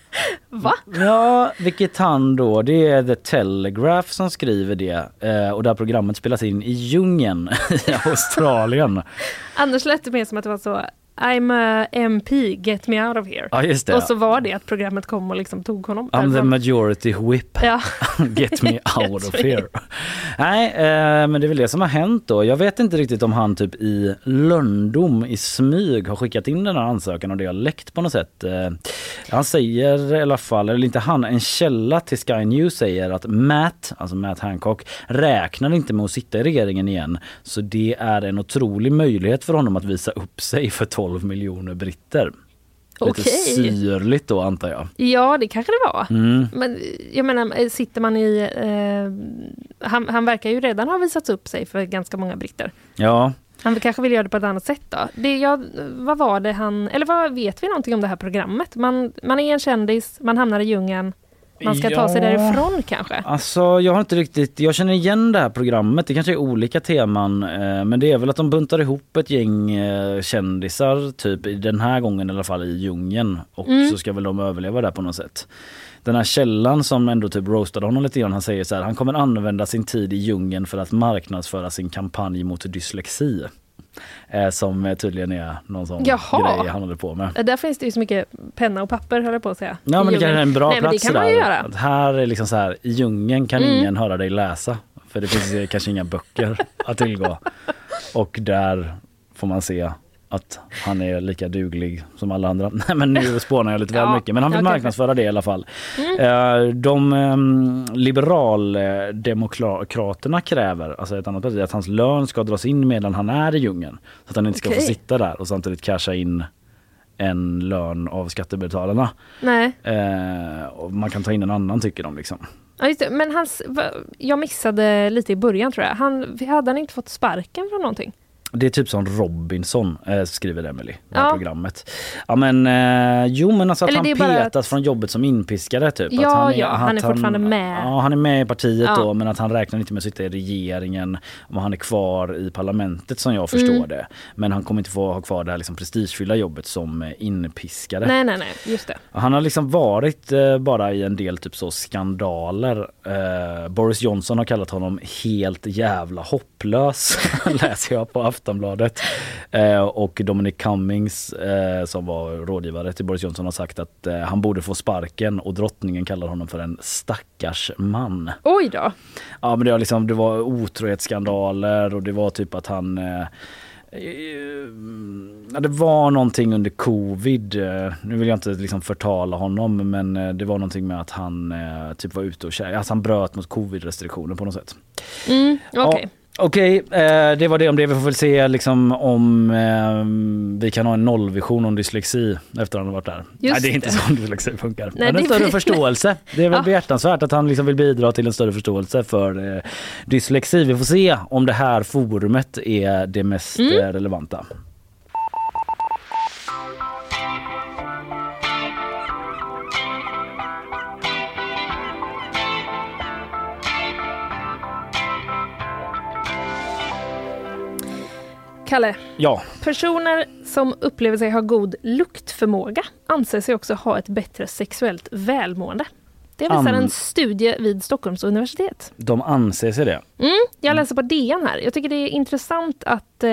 Va? Ja, vilket han då, det är The Telegraph som skriver det eh, och det här programmet spelas in i djungeln *laughs* i Australien. Annars lät det mer som att det var så I'm a MP, get me out of here. Ja, just det. Och så var det att programmet kom och liksom tog honom. I'm the majority whip. Ja. *laughs* Get me *laughs* out of here. Nej, eh, men det är väl det som har hänt då. Jag vet inte riktigt om han typ i lönndom i smyg har skickat in den här ansökan och det har läckt på något sätt. Eh, han säger i alla fall, eller inte han, en källa till Sky News säger att Matt, alltså Matt Hancock, räknar inte med att sitta i regeringen igen. Så det är en otrolig möjlighet för honom att visa upp sig för 12 miljoner britter. Lite Okej. syrligt då antar jag. Ja, det kanske det var. Mm. Men jag menar, sitter man i... Eh, han, han verkar ju redan ha visat upp sig för ganska många britter. Ja, Han kanske vill göra det på ett annat sätt då. Det, ja, vad var det han... Eller vad vet vi någonting om det här programmet? Man, man är en kändis, man hamnar i djungeln. Man ska ta sig Ja. därifrån kanske. Alltså jag har inte riktigt, jag känner igen det här programmet, det kanske är olika teman eh, men det är väl att de buntar ihop ett gäng eh, kändisar typ i den här gången i alla fall i djungeln och Mm. så ska väl de överleva där på något sätt. Den här källan som ändå typ roastade honom lite grann, han säger så här, han kommer använda sin tid i djungeln för att marknadsföra sin kampanj mot dyslexi. Eh, som tydligen är någon sån Jaha. grej han håller på med. Eh, Där finns det ju så mycket penna och papper höll jag på att säga. Ja men det kanske är en bra Nej, plats det kan man göra. Här är liksom så här, i djungeln kan Mm. ingen höra dig läsa. För det finns kanske inga böcker att tillgå. Och där får man se att han är lika duglig som alla andra. *laughs* Nej men nu spånar jag lite väl Ja, mycket. Men han vill marknadsföra det i alla fall. Mm. Eh, De um, liberaldemokraterna kräver, alltså ett annat parti, att hans lön ska dras in medan han är i djungeln. Så att han inte ska Okej. få sitta där och samtidigt casha in en lön av skattebetalarna. Nej. Eh, och man kan ta in en annan tycker de liksom. Ja, just det. Men hans, jag missade lite i början tror jag. Han, hade han inte fått sparken från någonting? Det är typ som Robinson eh, skriver Emily, det här Ja. programmet. Ja men eh, jo men alltså att Eller han petas från jobbet som inpiskare typ. Ja, att han är, ja, han att är fortfarande med. Ja han är med i partiet Ja. då men att han räknar inte med att sitta i regeringen om han är kvar i parlamentet som jag förstår Mm. det. Men han kommer inte få ha kvar det här liksom prestigefyllda jobbet som eh, inpiskare. Nej, nej, nej, just det. Han har liksom varit eh, bara i en del typ så skandaler. Eh, Boris Johnson har kallat honom helt jävla hopplös *laughs* läser jag på Aftonbladet. Eh, och Dominic Cummings eh, som var rådgivare till Boris Johnson har sagt att eh, han borde få sparken och drottningen kallar honom för en stackars man. Oj då. Ja men det var liksom, det var otrohetsskandaler och det var typ att han eh, eh, det var någonting under covid, eh, nu vill jag inte liksom förtala honom men det var någonting med att han typ var ute och käkade, alltså han bröt mot covid-restriktioner på något sätt. Mm, Okej. Ja, Okej, eh, det var det om det. Vi får väl se liksom om eh, vi kan ha en nollvision om dyslexi efter att han har varit där. Just Nej, det är inte det. så dyslexi funkar. Nej, men en större förståelse. Det är väl Ja. behjärtansvärt att han liksom vill bidra till en större förståelse för eh, dyslexi. Vi får se om det här forumet är det mest Mm. eh, relevanta. Kalle, Ja, personer som upplever sig ha god luktförmåga anser sig också ha ett bättre sexuellt välmående. Det visar Am- en studie vid Stockholms universitet. de anser sig det. Mm, jag läser på DN här. Jag tycker det är intressant att eh,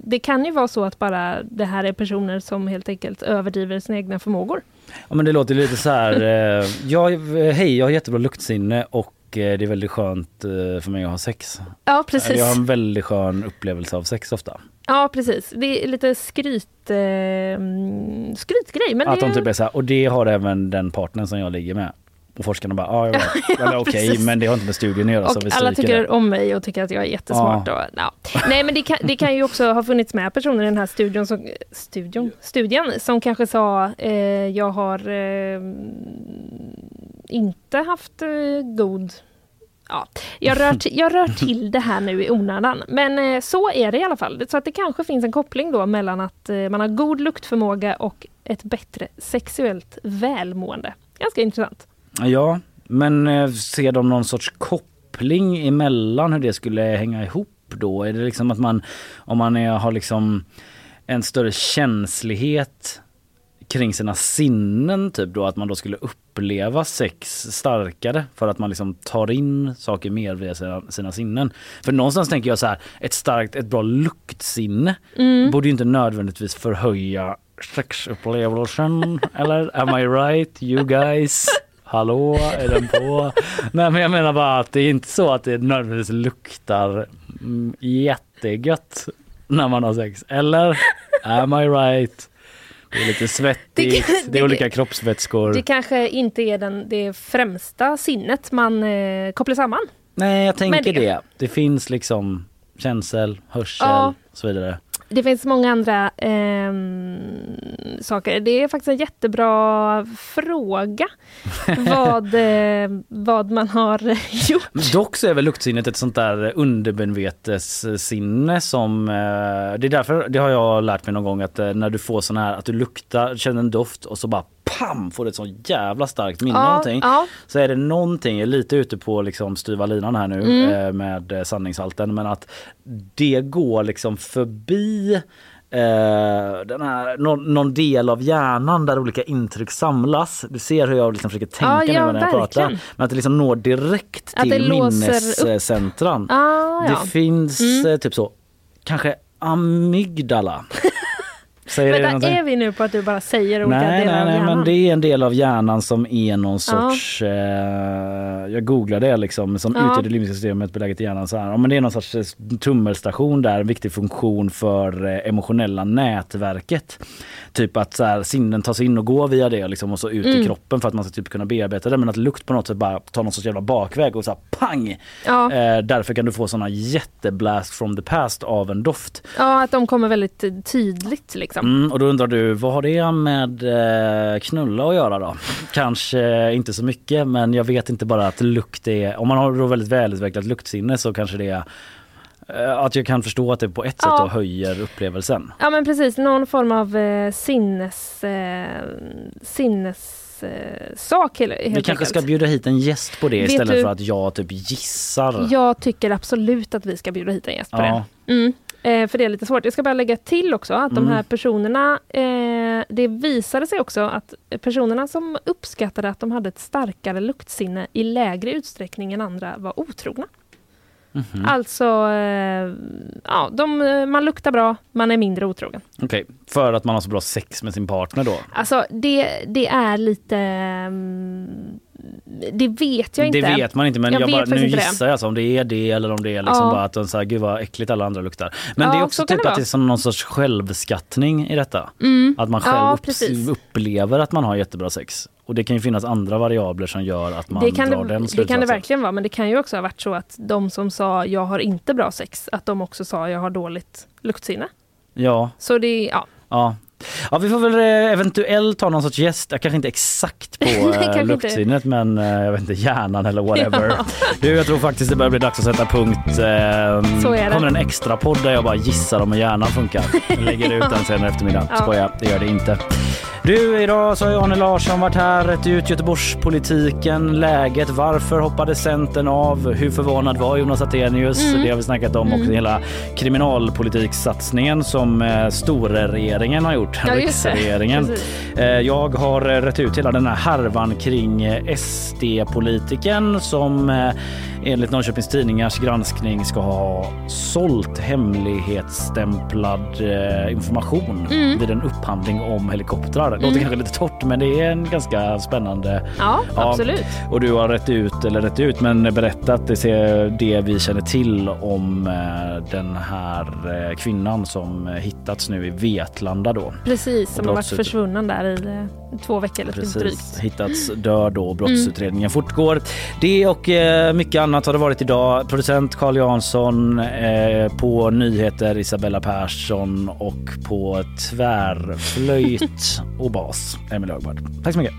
det kan ju vara så att bara det här är personer som helt enkelt överdriver sina egna förmågor. Ja, men det låter lite så här. *laughs* Eh, jag, hej, jag har jättebra luktsinne och eh, det är väldigt skönt eh, för mig att ha sex. Ja, precis. Jag har en väldigt skön upplevelse av sex ofta. Ja, precis. Det är lite skryt, eh, mm, skrytgrej. Men att det de typ är så här, och det har även den partnern som jag ligger med. Och forskarna bara, ah, ja, *laughs* okej, precis. men det har inte med studien att göra så vi Och alla tycker det. om mig och tycker att jag är jättesmart. Ja. Och, ja. Nej men det kan, det kan ju också ha funnits med personer i den här studion som, studion, studien som kanske sa eh, jag har eh, inte haft eh, god Ja, jag rör, till, jag rör till det här nu i onödan. Men eh, så är det i alla fall. Så att det kanske finns en koppling då mellan att eh, man har god luktförmåga och ett bättre sexuellt välmående. Ganska intressant. Ja, men ser de någon sorts koppling emellan hur det skulle hänga ihop då? Är det liksom att man, om man är, har liksom en större känslighet kring sina sinnen typ då att man då skulle uppleva sex starkare för att man liksom tar in saker mer via sina, sina sinnen. För någonstans tänker jag så här, ett starkt, ett bra luktsinne Mm. borde ju inte nödvändigtvis förhöja sexupplevelsen *laughs* eller am I right you guys? Hallå, är den på? Nej men jag menar bara att det är inte så att det nödvändigtvis luktar mm, jättegött när man har sex. Eller? Am I right? Det är lite svettigt, det, Det är det- olika kroppsvätskor. Det kanske inte är den, det främsta sinnet man eh, kopplar samman. Nej jag tänker det. det- det. finns liksom känsel, hörsel Ja. och så vidare. Det finns många andra ehm, saker. Det är faktiskt en jättebra fråga *laughs* vad, eh, vad man har *laughs* gjort. Men dock så är väl luktsinnet ett sånt där undermedvetessinne som, eh, det är därför, det har jag lärt mig någon gång att eh, när du får sån här, att du luktar, känner en doft och så bara pam får ett så jävla starkt minne Ja, någonting. ja. Så är det någonting, jag är lite ute på liksom styva linan här nu Mm. eh, med eh, sanningshalten men att det går liksom förbi eh, den här, någon, någon del av hjärnan där olika intryck samlas. Du ser hur jag liksom försöker tänka Ja, ja, nu när jag pratar. Men att det liksom når direkt Att till minnescentran. Ah, ja. Det finns Mm. typ så, kanske amygdala. *laughs* Säger Vänta, någonting? är vi nu på att du bara säger olika Nej, delar nej, av nej, hjärnan? men det är en del av hjärnan som är någon sorts, eh, jag googlade det liksom, som Ja. utgör det limbiska systemet beläget i hjärnan. Så här. Ja, men det är någon sorts eh, tummelstation där, en viktig funktion för eh, emotionella nätverket. Typ att så här, sinnen tas in och går via det liksom, och så ut i Mm. kroppen för att man ska typ kunna bearbeta det. Men att lukt på något sätt bara tar någon sorts jävla bakväg och så här, pang! Ja. Eh, därför kan du få såna jätteblast from the past av en doft. Ja, att de kommer väldigt tydligt liksom. Mm, och då undrar du, vad har det med eh, knulla att göra då? Kanske inte så mycket men jag vet inte bara att lukt är, om man har då väldigt välutvecklat luktsinne så kanske det är eh, att jag kan förstå att det på ett sätt Ja. höjer upplevelsen. Ja men precis, någon form av eh, sinnes... Eh, sinnes eh, sak helt Vi kanske enkelt. ska bjuda hit en gäst på det Vet istället du- för att jag typ gissar. Jag tycker absolut att vi ska bjuda hit en gäst på Ja. det. Mm. Eh, för det är lite svårt. Jag ska bara lägga till också att de Mm. här personerna, eh, det visade sig också att personerna som uppskattade att de hade ett starkare luktsinne i lägre utsträckning än andra var otrogna. Mhm. Alltså, eh, ja, de, eh, man luktar bra, man är mindre otrogen. Okej, för att man har så bra sex med sin partner då? Alltså det, det är lite... mm, det vet jag inte. Det vet man inte men Jag jag, bara, nu gissar jag alltså om det är det eller om det är liksom Ja. bara att de säger gud vad äckligt alla andra luktar. Men Ja, det är också så typ det att det är som någon sorts självskattning i detta. Mm. Att man själv Ja, precis. upplever att man har jättebra sex. Och det kan ju finnas andra variabler som gör att man det kan drar det, den det kan det slutsatsen. verkligen vara, men det kan ju också ha varit så att de som sa jag har inte bra sex, att de också sa jag har dåligt luktsinne. Ja, Så det, ja. ja. Ja vi får väl eh, eventuellt ha någon sorts gäst, Jag kanske inte exakt på *laughs* Kanske eh, inte. luktsinnet men eh, jag vet inte, hjärnan eller whatever. *laughs* Ja. Du jag tror faktiskt det börjar bli dags att sätta punkt. Så är det. kommer en extra podd där jag bara gissar om hur hjärnan funkar. *laughs* Jag lägger ut den senare eftermiddag. Ja. Skojar, det gör det inte. Du, idag så har jag Arne Larsson varit här, rätt ut Göteborgspolitiken, läget, varför hoppade Centern av, hur förvånad var Jonas Attenius? Mm. Det har vi snackat om Mm. också, hela kriminalpolitiksatsningen som eh, storregeringen har gjort, Ja, just det. riksregeringen. Eh, Jag har eh, rätt ut hela den här härvan kring eh, SD-politikern som enligt Norrköpings Tidningars granskning ska ha sålt hemlighetsstämplad eh, information Mm. vid en upphandling om helikoptrar. Det låter Mm. kanske lite torrt men det är en ganska spännande Ja, absolut. och du har rätt ut, eller rätt ut, men berättat det, det vi känner till om eh, den här eh, kvinnan som hittats nu i Vetlanda då. Precis, Och som har varit försvunnen där i två veckor eller Precis, drygt. hittats död då. Brottsutredningen fortgår. Det och mycket annat annat har det varit idag. Producent Carl Jansson, eh, på nyheter Isabella Persson och på tvärflöjt och bas Emil Högbard. Tack så mycket.